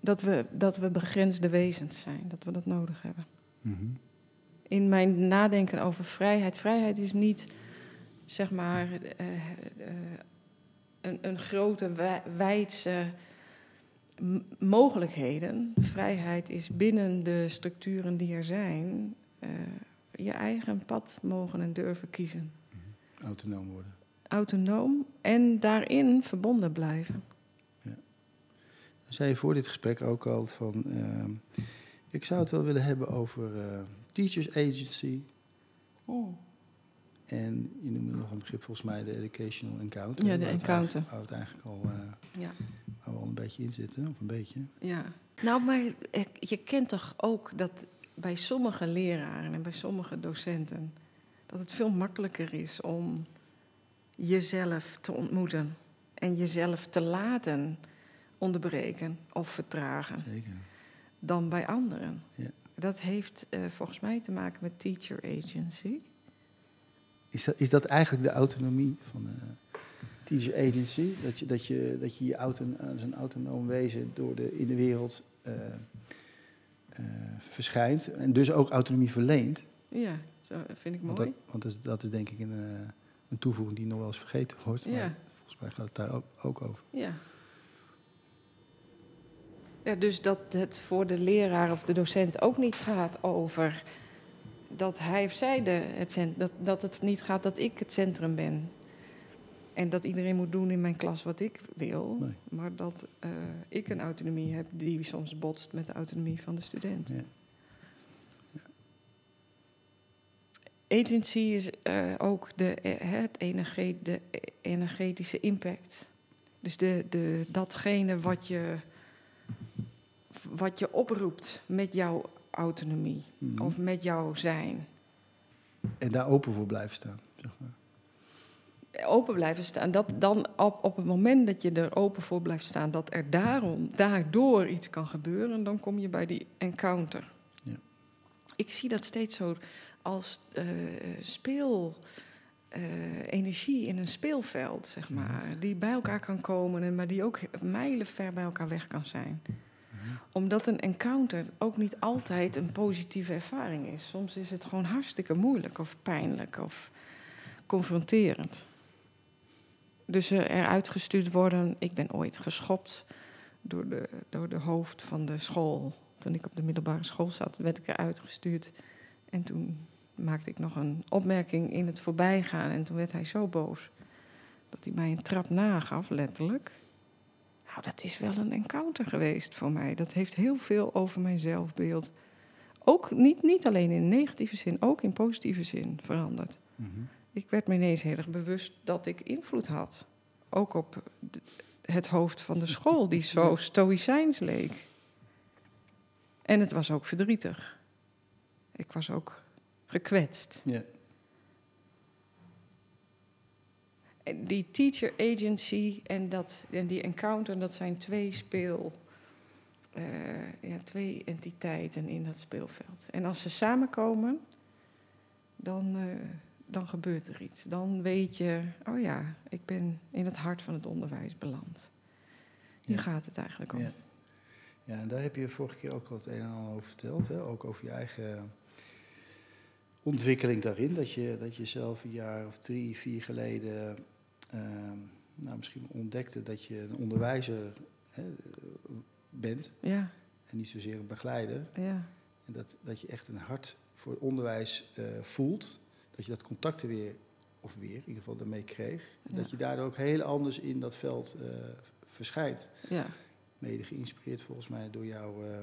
dat, we, dat we begrensde wezens zijn, dat we dat nodig hebben. In mijn nadenken over vrijheid... Vrijheid is niet, zeg maar, eh, eh, een, een grote, wij- wijdse mogelijkheden. Vrijheid is binnen de structuren die er zijn... eh, je eigen pad mogen en durven kiezen. Autonoom worden. Autonoom en daarin verbonden blijven. Dan zei je voor dit gesprek ook al van... ehm, ik zou het wel willen hebben over eh, teachers agency... En je noemde nog een begrip volgens mij de educational encounter. Ja, de encounter. Waar we het eigenlijk al, eh, Ja. waar we al een beetje in zitten, of een beetje. ja. Nou, maar je kent toch ook dat bij sommige leraren en bij sommige docenten... dat het veel makkelijker is om jezelf te ontmoeten... en jezelf te laten onderbreken of vertragen Zeker. dan bij anderen. Ja. Dat heeft eh, volgens mij te maken met teacher agency. Is dat, is dat eigenlijk de autonomie van... eh, teacher agency. Dat je dat je, dat je, je auton, als een autonoom wezen door de, in de wereld eh, eh, verschijnt. En dus ook autonomie verleent. Ja, zo vind ik mooi. Want, dat, want dat, is, dat is denk ik een, eh, een toevoeging die nog wel eens vergeten wordt. Ja. Maar volgens mij gaat het daar ook, ook over. Ja. Ja, dus dat het voor de leraar of de docent ook niet gaat over dat hij of zij de, het cent, dat, dat het niet gaat dat ik het centrum ben. En dat iedereen moet doen in mijn klas wat ik wil. Nee. Maar dat eh, ik een autonomie heb die soms botst met de autonomie van de student. Ja. Agency is eh, ook de, eh, het energe- de energetische impact. Dus de, de, datgene wat je, wat je oproept met jouw autonomie Mhm. of met jouw zijn. En daar open voor blijven staan. Zeg maar. Open blijven staan. Dat dan op, op het moment dat je er open voor blijft staan, dat er daarom, daardoor iets kan gebeuren, dan kom je bij die encounter. Ja. Ik zie dat steeds zo als eh, speel. eh, energie in een speelveld, zeg maar, die bij elkaar kan komen, en maar die ook mijlenver bij elkaar weg kan zijn. Omdat een encounter ook niet altijd een positieve ervaring is. Soms is het gewoon hartstikke moeilijk of pijnlijk of confronterend. Dus eruit gestuurd worden. Ik ben ooit geschopt door de, door de hoofd van de school. Toen ik op de middelbare school zat, werd ik eruit gestuurd. En toen maakte ik nog een opmerking in het voorbijgaan. En toen werd hij zo boos dat hij mij een trap nagaf, letterlijk. Nou, dat is wel een encounter geweest voor mij. Dat heeft heel veel over mijn zelfbeeld. Ook niet, niet alleen in negatieve zin, ook in positieve zin veranderd. Mhm. Ik werd me ineens heel erg bewust dat ik invloed had. Ook op de- het hoofd van de school, die zo stoïcijns leek. En het was ook verdrietig. Ik was ook gekwetst. Ja. En Die teacher agency en, dat, en die encounter, dat zijn twee speel... eh, ja, twee entiteiten in dat speelveld. En als ze samenkomen, dan, eh, dan gebeurt er iets. Dan weet je, oh ja, ik ben in het hart van het onderwijs beland. Hier Ja. gaat het eigenlijk om. Ja. Ja, en daar heb je vorige keer ook al het een en ander over verteld. Hè? Ook over je eigen ontwikkeling daarin. Dat je, dat je zelf een jaar of drie, vier geleden nou, misschien ontdekte dat je een onderwijzer hè, bent. Ja, En niet zozeer een begeleider. ja, En dat, dat je echt een hart voor het onderwijs eh, voelt. Dat je dat contact er weer, of weer in ieder geval daarmee kreeg. En Ja. Dat je daardoor ook heel anders in dat veld eh, verschijnt. ja, Mede geïnspireerd volgens mij door jouw eh,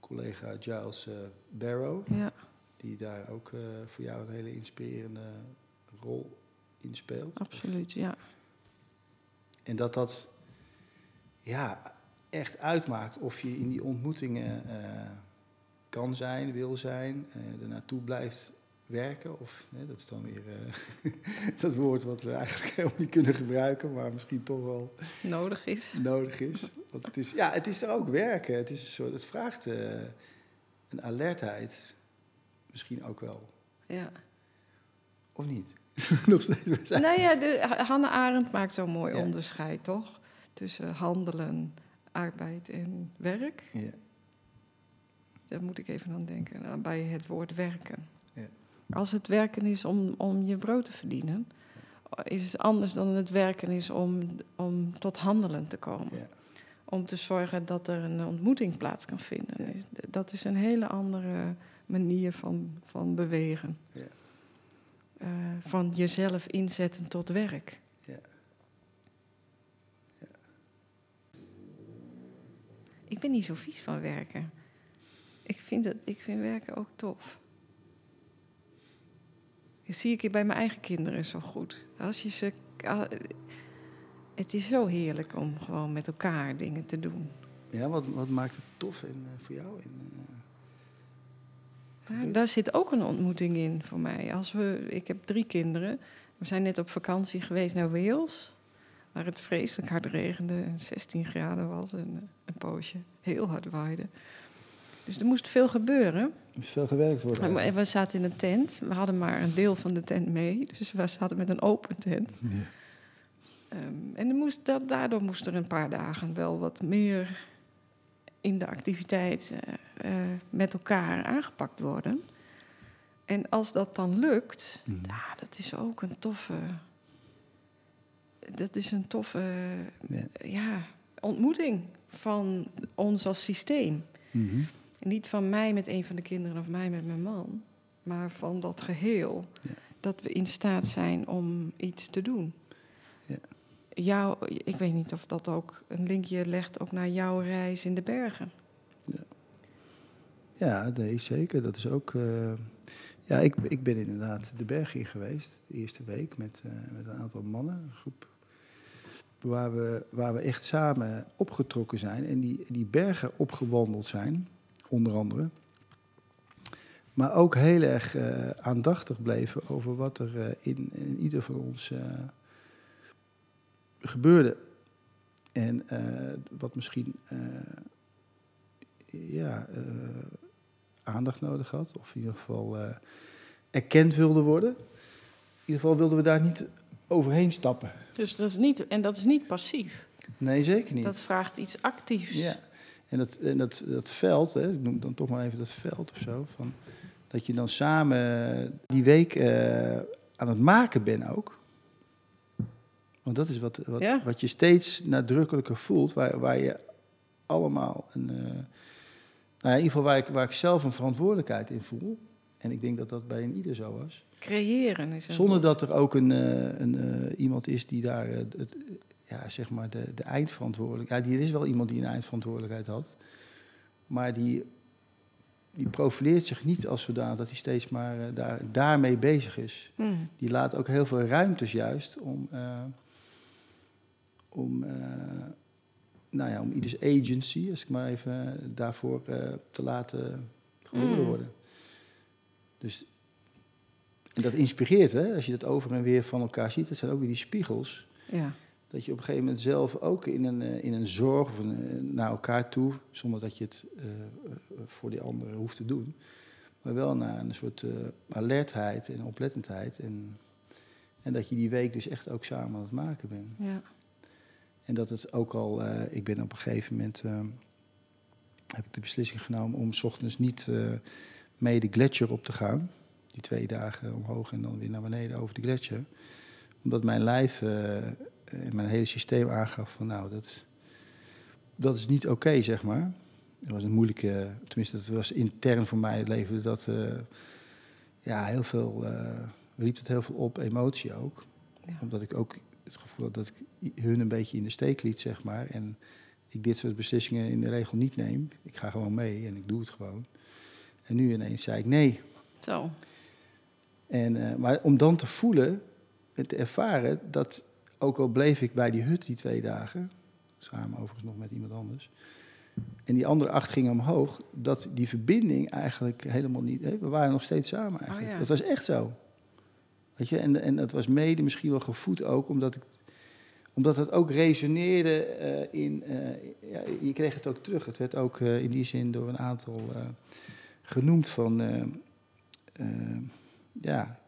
collega Giles Barrow. ja, Die daar ook voor jou een hele inspirerende rol absoluut, ja. En dat dat ja, echt uitmaakt of je in die ontmoetingen eh, kan zijn, wil zijn, eh er naartoe blijft werken. Of dat is dan weer eh, dat woord wat we eigenlijk helemaal niet kunnen gebruiken, maar misschien toch wel Nodig is. nodig is. Want het is, ja, het is er ook werken. Het, is een soort, het vraagt een alertheid. Misschien ook wel. Ja. Of niet? Nog steeds. we zijn- Nou ja, de, Hannah Arendt maakt zo'n mooi Ja. onderscheid, toch? Tussen handelen, arbeid en werk. Ja. Daar moet ik even aan denken, nou, bij het woord werken. Ja. Als het werken is om, om je brood te verdienen, is het anders dan het werken is om, om tot handelen te komen. Ja. Om te zorgen dat er een ontmoeting plaats kan vinden. Dat is een hele andere manier van, van bewegen. Ja. Eh, van jezelf inzetten tot werk. Ja. Ik ben niet zo vies van werken. Ik vind, het, ik vind werken ook tof. Dat zie ik bij mijn eigen kinderen zo goed. Als je ze, het is zo heerlijk om gewoon met elkaar dingen te doen. Ja, wat, wat maakt het tof in, eh, voor jou? In, eh, Daar, daar zit ook een ontmoeting in voor mij. Als we, ik heb drie kinderen. We zijn net op vakantie geweest naar Wales. Waar het vreselijk hard regende en 16 graden was en eh, een poosje heel hard waaide. Dus er moest veel gebeuren. er moet veel gewerkt worden. En we- zaten in een tent. We hadden maar een deel van de tent mee. Dus we zaten met een open tent. Ja. Ehm, en er moest, dat, daardoor moest er een paar dagen wel wat meer in de activiteit eh, eh, met elkaar aangepakt worden. En als dat dan lukt, ja, dat is ook een toffe. Dat is een toffe Ja. ja, ontmoeting van ons als systeem. Mhm. Niet van mij met een van de kinderen of mij met mijn man, maar van dat geheel. Ja. Dat we in staat zijn om iets te doen. Ja. Jouw, ik weet niet of dat ook een linkje legt ook naar jouw reis in de bergen. Ja, nee, zeker. Dat is ook. eh, ja, ik, ik ben inderdaad de berg in geweest, de eerste week, met, eh, met een aantal mannen, een groep. Waar we, waar we echt samen opgetrokken zijn en die, die bergen opgewandeld zijn, onder andere. Maar ook heel erg eh, aandachtig bleven over wat er in, in ieder van ons gebeurde. En eh, wat misschien eh, ja, eh, aandacht nodig had. Of in ieder geval erkend wilde worden. In ieder geval wilden we daar niet overheen stappen. Dus dat is niet, en dat is niet passief. Nee, zeker niet. Dat vraagt iets actiefs. Ja. En dat, en dat, dat veld, hè, ik noem dan toch maar even dat veld of zo. Van, dat je dan samen die week aan het maken bent ook. Want dat is wat, wat, Ja. wat je steeds nadrukkelijker voelt. Waar, waar je allemaal een. eh, nou ja, in ieder geval waar ik, waar ik zelf een verantwoordelijkheid in voel. En ik denk dat dat bij een ieder zo was. Creëren is Zonder woord. dat er ook een, eh, een, eh, iemand is die daar het, ja, zeg maar de, de eindverantwoordelijkheid. Ja, die er is wel iemand die een eindverantwoordelijkheid had. Maar die, die profileert zich niet als zodanig dat hij steeds maar daar, daarmee bezig is. Hmm. Die laat ook heel veel ruimtes juist om, om, eh, nou ja, om ieders agency, als ik maar even daarvoor eh, te laten geboren Mm. worden. Dus en dat inspireert, hè? als je dat over en weer van elkaar ziet. Dat zijn ook weer die spiegels. Ja. Dat je op een gegeven moment zelf ook in een, eh, in een zorg of een, eh, naar elkaar toe, zonder dat je het eh, eh, voor die anderen hoeft te doen, maar wel naar een soort eh, alertheid en oplettendheid. En, en dat je die week dus echt ook samen aan het maken bent. ja. En dat het ook al, eh, ik ben op een gegeven moment, eh, heb ik de beslissing genomen om 's ochtends niet eh, mee de gletsjer op te gaan. Die twee dagen omhoog en dan weer naar beneden over de gletsjer. Omdat mijn lijf en mijn hele systeem aangaf van nou, dat, dat is niet oké, zeg maar. Het was een moeilijke, tenminste dat was intern voor mij, leverde dat ja, heel veel, riep het heel veel op, emotie ook. Ja. Omdat ik ook het gevoel had dat ik hun een beetje in de steek liet, zeg maar. En ik dit soort beslissingen in de regel niet neem. Ik ga gewoon mee en ik doe het gewoon. En nu ineens zei ik nee. Zo. En, eh, maar om dan te voelen en te ervaren dat, ook al bleef ik bij die hut die twee dagen, samen overigens nog met iemand anders, en die andere acht gingen omhoog, dat die verbinding eigenlijk helemaal niet. Hè, we waren nog steeds samen eigenlijk. ja. Dat was echt zo. Weet je, en, en dat was mede misschien wel gevoed ook, omdat ik omdat het ook resoneerde eh, in. eh, ja, je kreeg het ook terug. Het werd ook eh, in die zin door een aantal genoemd van. ja,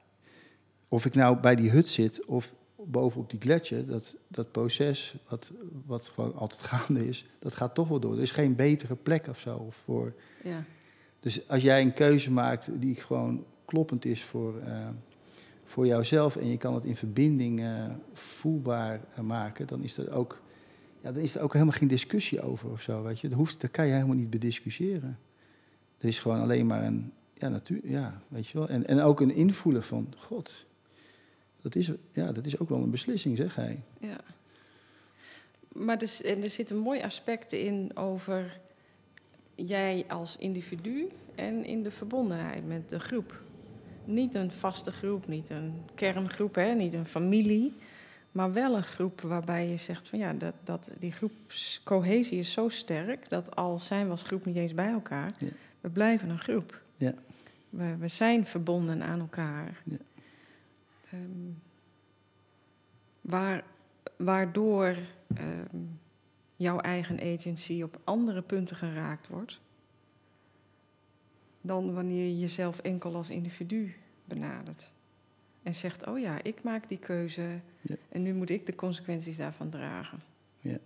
of ik nou bij die hut zit of bovenop die gletsjer, dat, dat proces, wat, wat gewoon altijd gaande is, dat gaat toch wel door. Er is geen betere plek of zo voor. Ja. Dus als jij een keuze maakt die gewoon kloppend is voor, voor jouzelf en je kan het in verbinding eh, voelbaar eh, maken, dan is, er ook, ja, dan is er ook helemaal geen discussie over of zo. Weet je? Dat, hoeft, dat kan je helemaal niet bediscussiëren. Er is gewoon alleen maar een, ja, natuur, ja, weet je wel. En, en ook een invoelen van, god, dat is, ja, dat is ook wel een beslissing, zeg hij. Ja. Maar er, s- en er zit een mooi aspect in over jij als individu en in de verbondenheid met de groep. Niet een vaste groep, niet een kerngroep, hè, niet een familie. Maar wel een groep waarbij je zegt van ja, dat, dat die groepscohesie is zo sterk dat al zijn we als groep niet eens bij elkaar, Ja. we blijven een groep. Ja. We, we zijn verbonden aan elkaar. Ja. Ehm, waar, waardoor ehm, jouw eigen agency op andere punten geraakt wordt dan wanneer je jezelf enkel als individu benadert. En zegt, oh ja, ik maak die keuze Ja. en nu moet ik de consequenties daarvan dragen. Ja.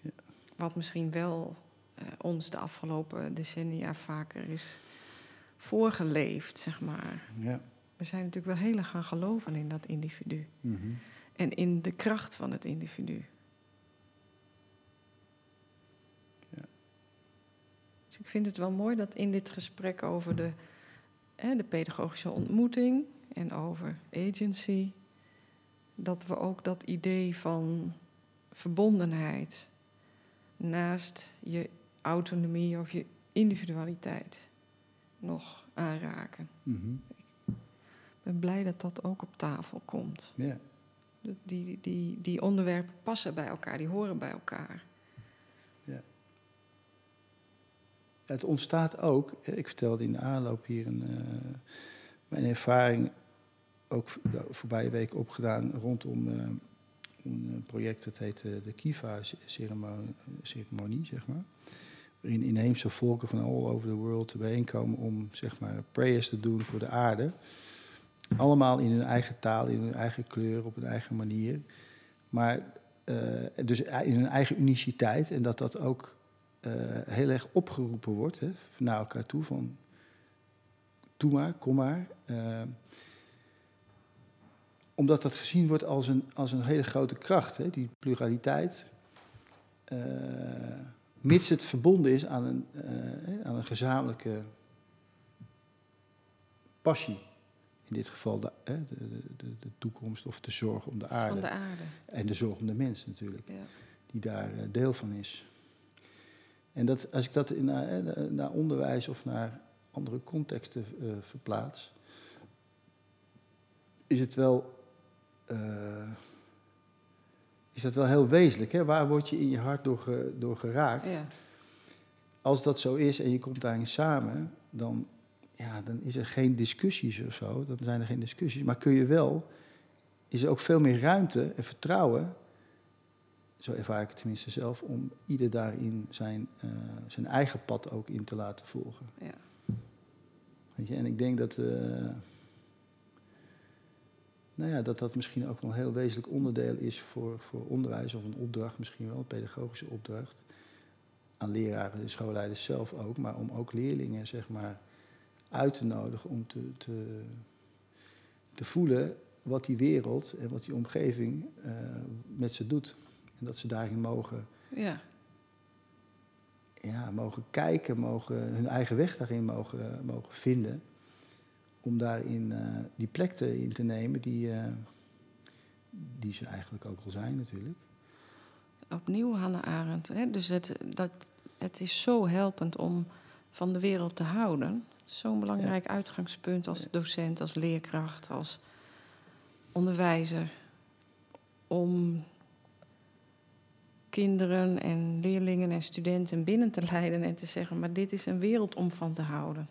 Ja. Wat misschien wel eh, ons de afgelopen decennia vaker is voorgeleefd, zeg maar. Ja. We zijn natuurlijk wel heel erg gaan geloven in dat individu. Mhm. En in de kracht van het individu. Dus ik vind het wel mooi dat in dit gesprek over de, hè, de pedagogische ontmoeting en over agency, dat we ook dat idee van verbondenheid naast je autonomie of je individualiteit nog aanraken. Mhm. Ik ben blij dat dat ook op tafel komt. Die, die, die onderwerpen passen bij elkaar, die horen bij elkaar. Het ontstaat ook, eh, ik vertelde in de aanloop hier een, eh, mijn ervaring, ook de voorbije week opgedaan rondom eh, een project dat heet eh, de Kiva-ceremonie, zeg maar. Waarin inheemse volken van all over the world bijeenkomen om zeg maar, prayers te doen voor de aarde. Allemaal in hun eigen taal, in hun eigen kleur, op hun eigen manier. Maar eh, dus in hun eigen uniciteit. En dat dat ook eh, heel erg opgeroepen wordt hè, naar elkaar toe. Van, doe maar, kom maar. Eh, omdat dat gezien wordt als een, als een hele grote kracht, hè, die pluraliteit. Eh, mits het verbonden is aan een, eh, aan een gezamenlijke passie. In dit geval de, hè, de, de, de toekomst of de zorg om de aarde. Van de aarde. En de zorg om de mens natuurlijk Ja. die daar eh, deel van is. En dat, als ik dat in, naar, eh, naar onderwijs of naar andere contexten eh, verplaats, is het wel, eh, is dat wel heel wezenlijk. Hè? Waar word je in je hart door, door geraakt? Ja. Als dat zo is en je komt daarin samen, dan, ja, dan is er geen discussies of zo. Dan zijn er geen discussies. Maar kun je wel, is er ook veel meer ruimte en vertrouwen zo ervaar ik het tenminste zelf, om ieder daarin zijn, eh, zijn eigen pad ook in te laten volgen. Ja. Weet je, en ik denk dat, eh, nou ja, dat dat misschien ook wel een heel wezenlijk onderdeel is voor, voor onderwijs, of een opdracht misschien wel, een pedagogische opdracht. Aan leraren en schoolleiders zelf ook, maar om ook leerlingen zeg maar, uit te nodigen om te, te, te voelen wat die wereld en wat die omgeving eh, met ze doet. En dat ze daarin mogen, ja. ja, mogen kijken, mogen hun eigen weg daarin mogen, mogen vinden. Om daarin eh, die plek te, in te nemen die, eh, die ze eigenlijk ook al zijn natuurlijk. Opnieuw Hannah Arendt. Hè? Dus het, dat, het is zo helpend om van de wereld te houden. Zo'n belangrijk uitgangspunt als docent, als leerkracht, als onderwijzer. Om kinderen en leerlingen en studenten binnen te leiden en te zeggen: maar dit is een wereld om van te houden.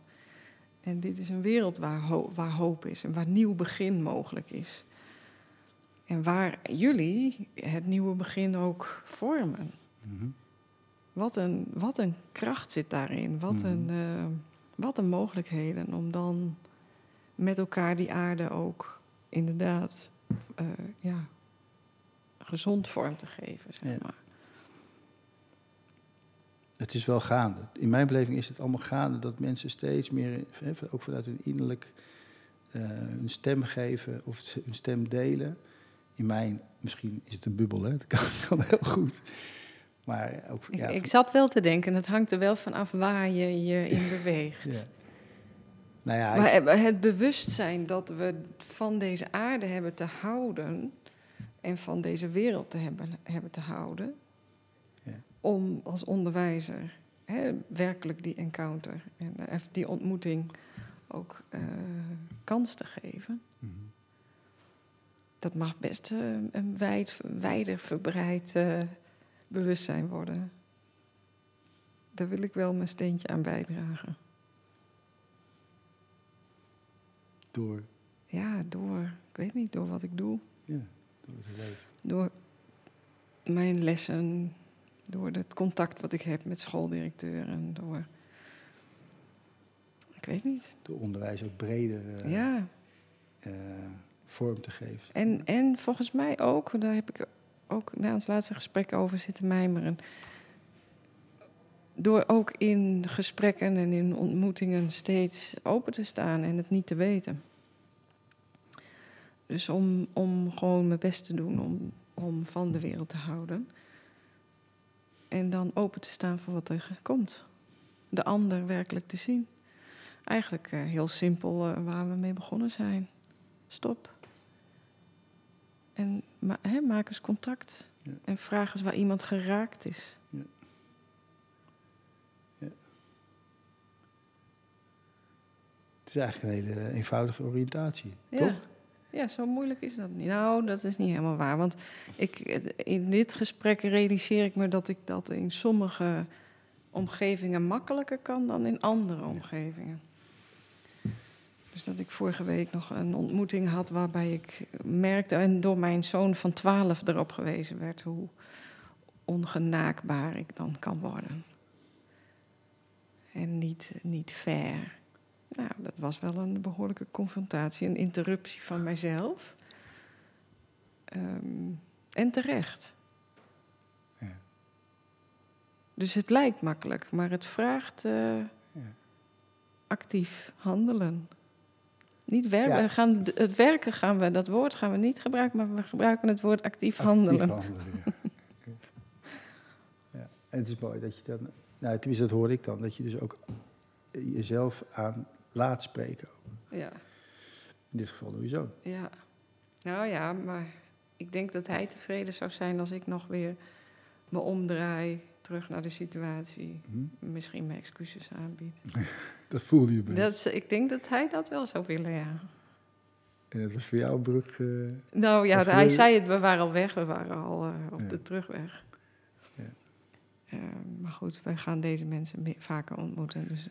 En dit is een wereld waar, ho- waar hoop is en waar nieuw begin mogelijk is. En waar jullie het nieuwe begin ook vormen. Wat een, wat een kracht zit daarin. Wat, Mhm. een, eh, wat een mogelijkheden om dan met elkaar die aarde ook inderdaad eh, ja, gezond vorm te geven. Zeg Ja. Het is wel gaande. In mijn beleving is het allemaal gaande dat mensen steeds meer, ook vanuit hun innerlijk, eh, hun stem geven of hun stem delen. In mijn, misschien is het een bubbel, hè? dat kan, kan heel goed. Maar ook, Ik, ja, ik zat wel te denken, het hangt er wel van af waar je je in beweegt. ja. Nou ja, Maar het- bewustzijn dat we van deze aarde hebben te houden en van deze wereld te hebben, hebben te houden. Om als onderwijzer hè, werkelijk die encounter en die ontmoeting ook eh, kans te geven. Dat mag best eh, een wijd, wijder verbreid eh, bewustzijn worden. Daar wil ik wel mijn steentje aan bijdragen. door, Ja, door, ik weet niet, door wat ik doe. ja, door het leven. Door mijn lessen, door het contact wat ik heb met schooldirecteuren, door. Ik weet niet. Door onderwijs ook breder. eh, ja, eh, vorm te geven. En, en volgens mij ook, daar heb ik ook na ons laatste gesprek over zitten mijmeren. Door ook in gesprekken en in ontmoetingen steeds open te staan en het niet te weten. Dus om, om gewoon mijn best te doen om, om van de wereld te houden. En dan open te staan voor wat er komt. De ander werkelijk te zien. Eigenlijk uh, heel simpel uh, waar we mee begonnen zijn. Stop. En ma maak eens contact. Ja. En vraag eens waar iemand geraakt is. Ja. Ja. Het is eigenlijk een hele eenvoudige oriëntatie, Ja. toch? Ja, zo moeilijk is dat niet. Nou, dat is niet helemaal waar. Want ik, in dit gesprek realiseer ik me dat ik dat in sommige omgevingen makkelijker kan dan in andere omgevingen. Dus dat ik vorige week nog een ontmoeting had waarbij ik merkte, en door mijn zoon van 12 erop gewezen werd, hoe ongenaakbaar ik dan kan worden. En niet, niet fair. Nou, dat was wel een behoorlijke confrontatie, een interruptie van mijzelf. Ehm, en terecht. Ja. Dus het lijkt makkelijk, maar het vraagt eh, Ja. actief handelen. Niet werken. Ja. Gaan, het werken gaan we, dat woord gaan we niet gebruiken, maar we gebruiken het woord actief handelen. Actief handelen, ja. ja. En het is mooi dat je dan, nou tenminste dat hoor ik dan, dat je dus ook jezelf aan laat spreken. Ja, In dit geval door je zoon. ja. Nou ja, maar ik denk dat hij tevreden zou zijn als ik nog weer me omdraai, terug naar de situatie. Hm? Misschien mijn excuses aanbied. Dat voelde je bij. Dat, is- ik denk dat hij dat wel zou willen, ja. En dat was voor jou een brug. eh, Nou ja, hij zei het, we waren al weg, we waren al eh, op Ja. de terugweg. Ja. Eh, maar goed, wij gaan deze mensen vaker ontmoeten, dus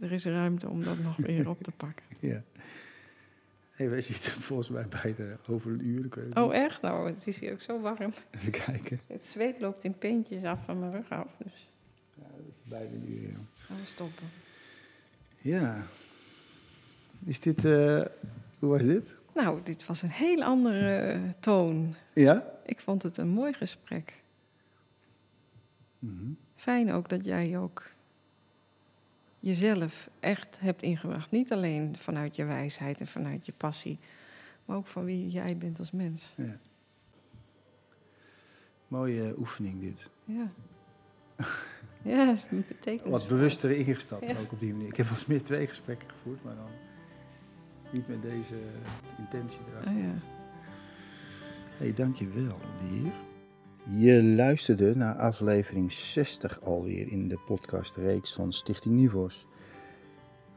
er is ruimte om dat nog weer op te pakken. ja. Hey, wij zitten volgens mij bijna over een uur. Oh echt? Nou, het is hier ook zo warm. Even kijken. Het zweet loopt in pintjes af van mijn rug af, dus Ja, dat is bijna een uur, ja. gaan we stoppen. Ja. Is dit, eh, hoe was dit? Nou, dit was een heel andere eh, toon. Ja? Ik vond het een mooi gesprek. Mhm. Fijn ook dat jij ook jezelf echt hebt ingebracht. Niet alleen vanuit je wijsheid en vanuit je passie, maar ook van wie jij bent als mens. Ja. Mooie oefening dit. Ja. Ja, betekent. Wat bewuster ingestapt Ja. ook op die manier. Ik heb wel eens meer twee gesprekken gevoerd, maar dan niet met deze intentie erachter. Oh ja. hey, dankjewel weer. Je luisterde naar aflevering 60 alweer in de podcastreeks van Stichting Nivos.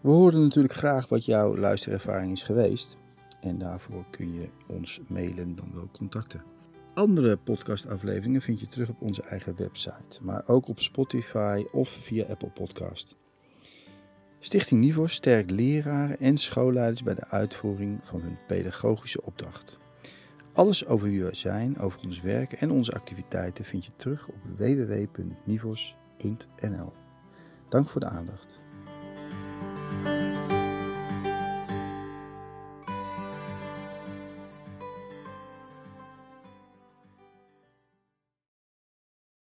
We horen natuurlijk graag wat jouw luisterervaring is geweest. En daarvoor kun je ons mailen, dan wel contacten. Andere podcastafleveringen vind je terug op onze eigen website, maar ook op Spotify of via Apple Podcast. Stichting Nivos sterkt leraren en schoolleiders bij de uitvoering van hun pedagogische opdracht. Alles over wie wij zijn, over ons werk en onze activiteiten vind je terug op www.nivos.nl. Dank voor de aandacht.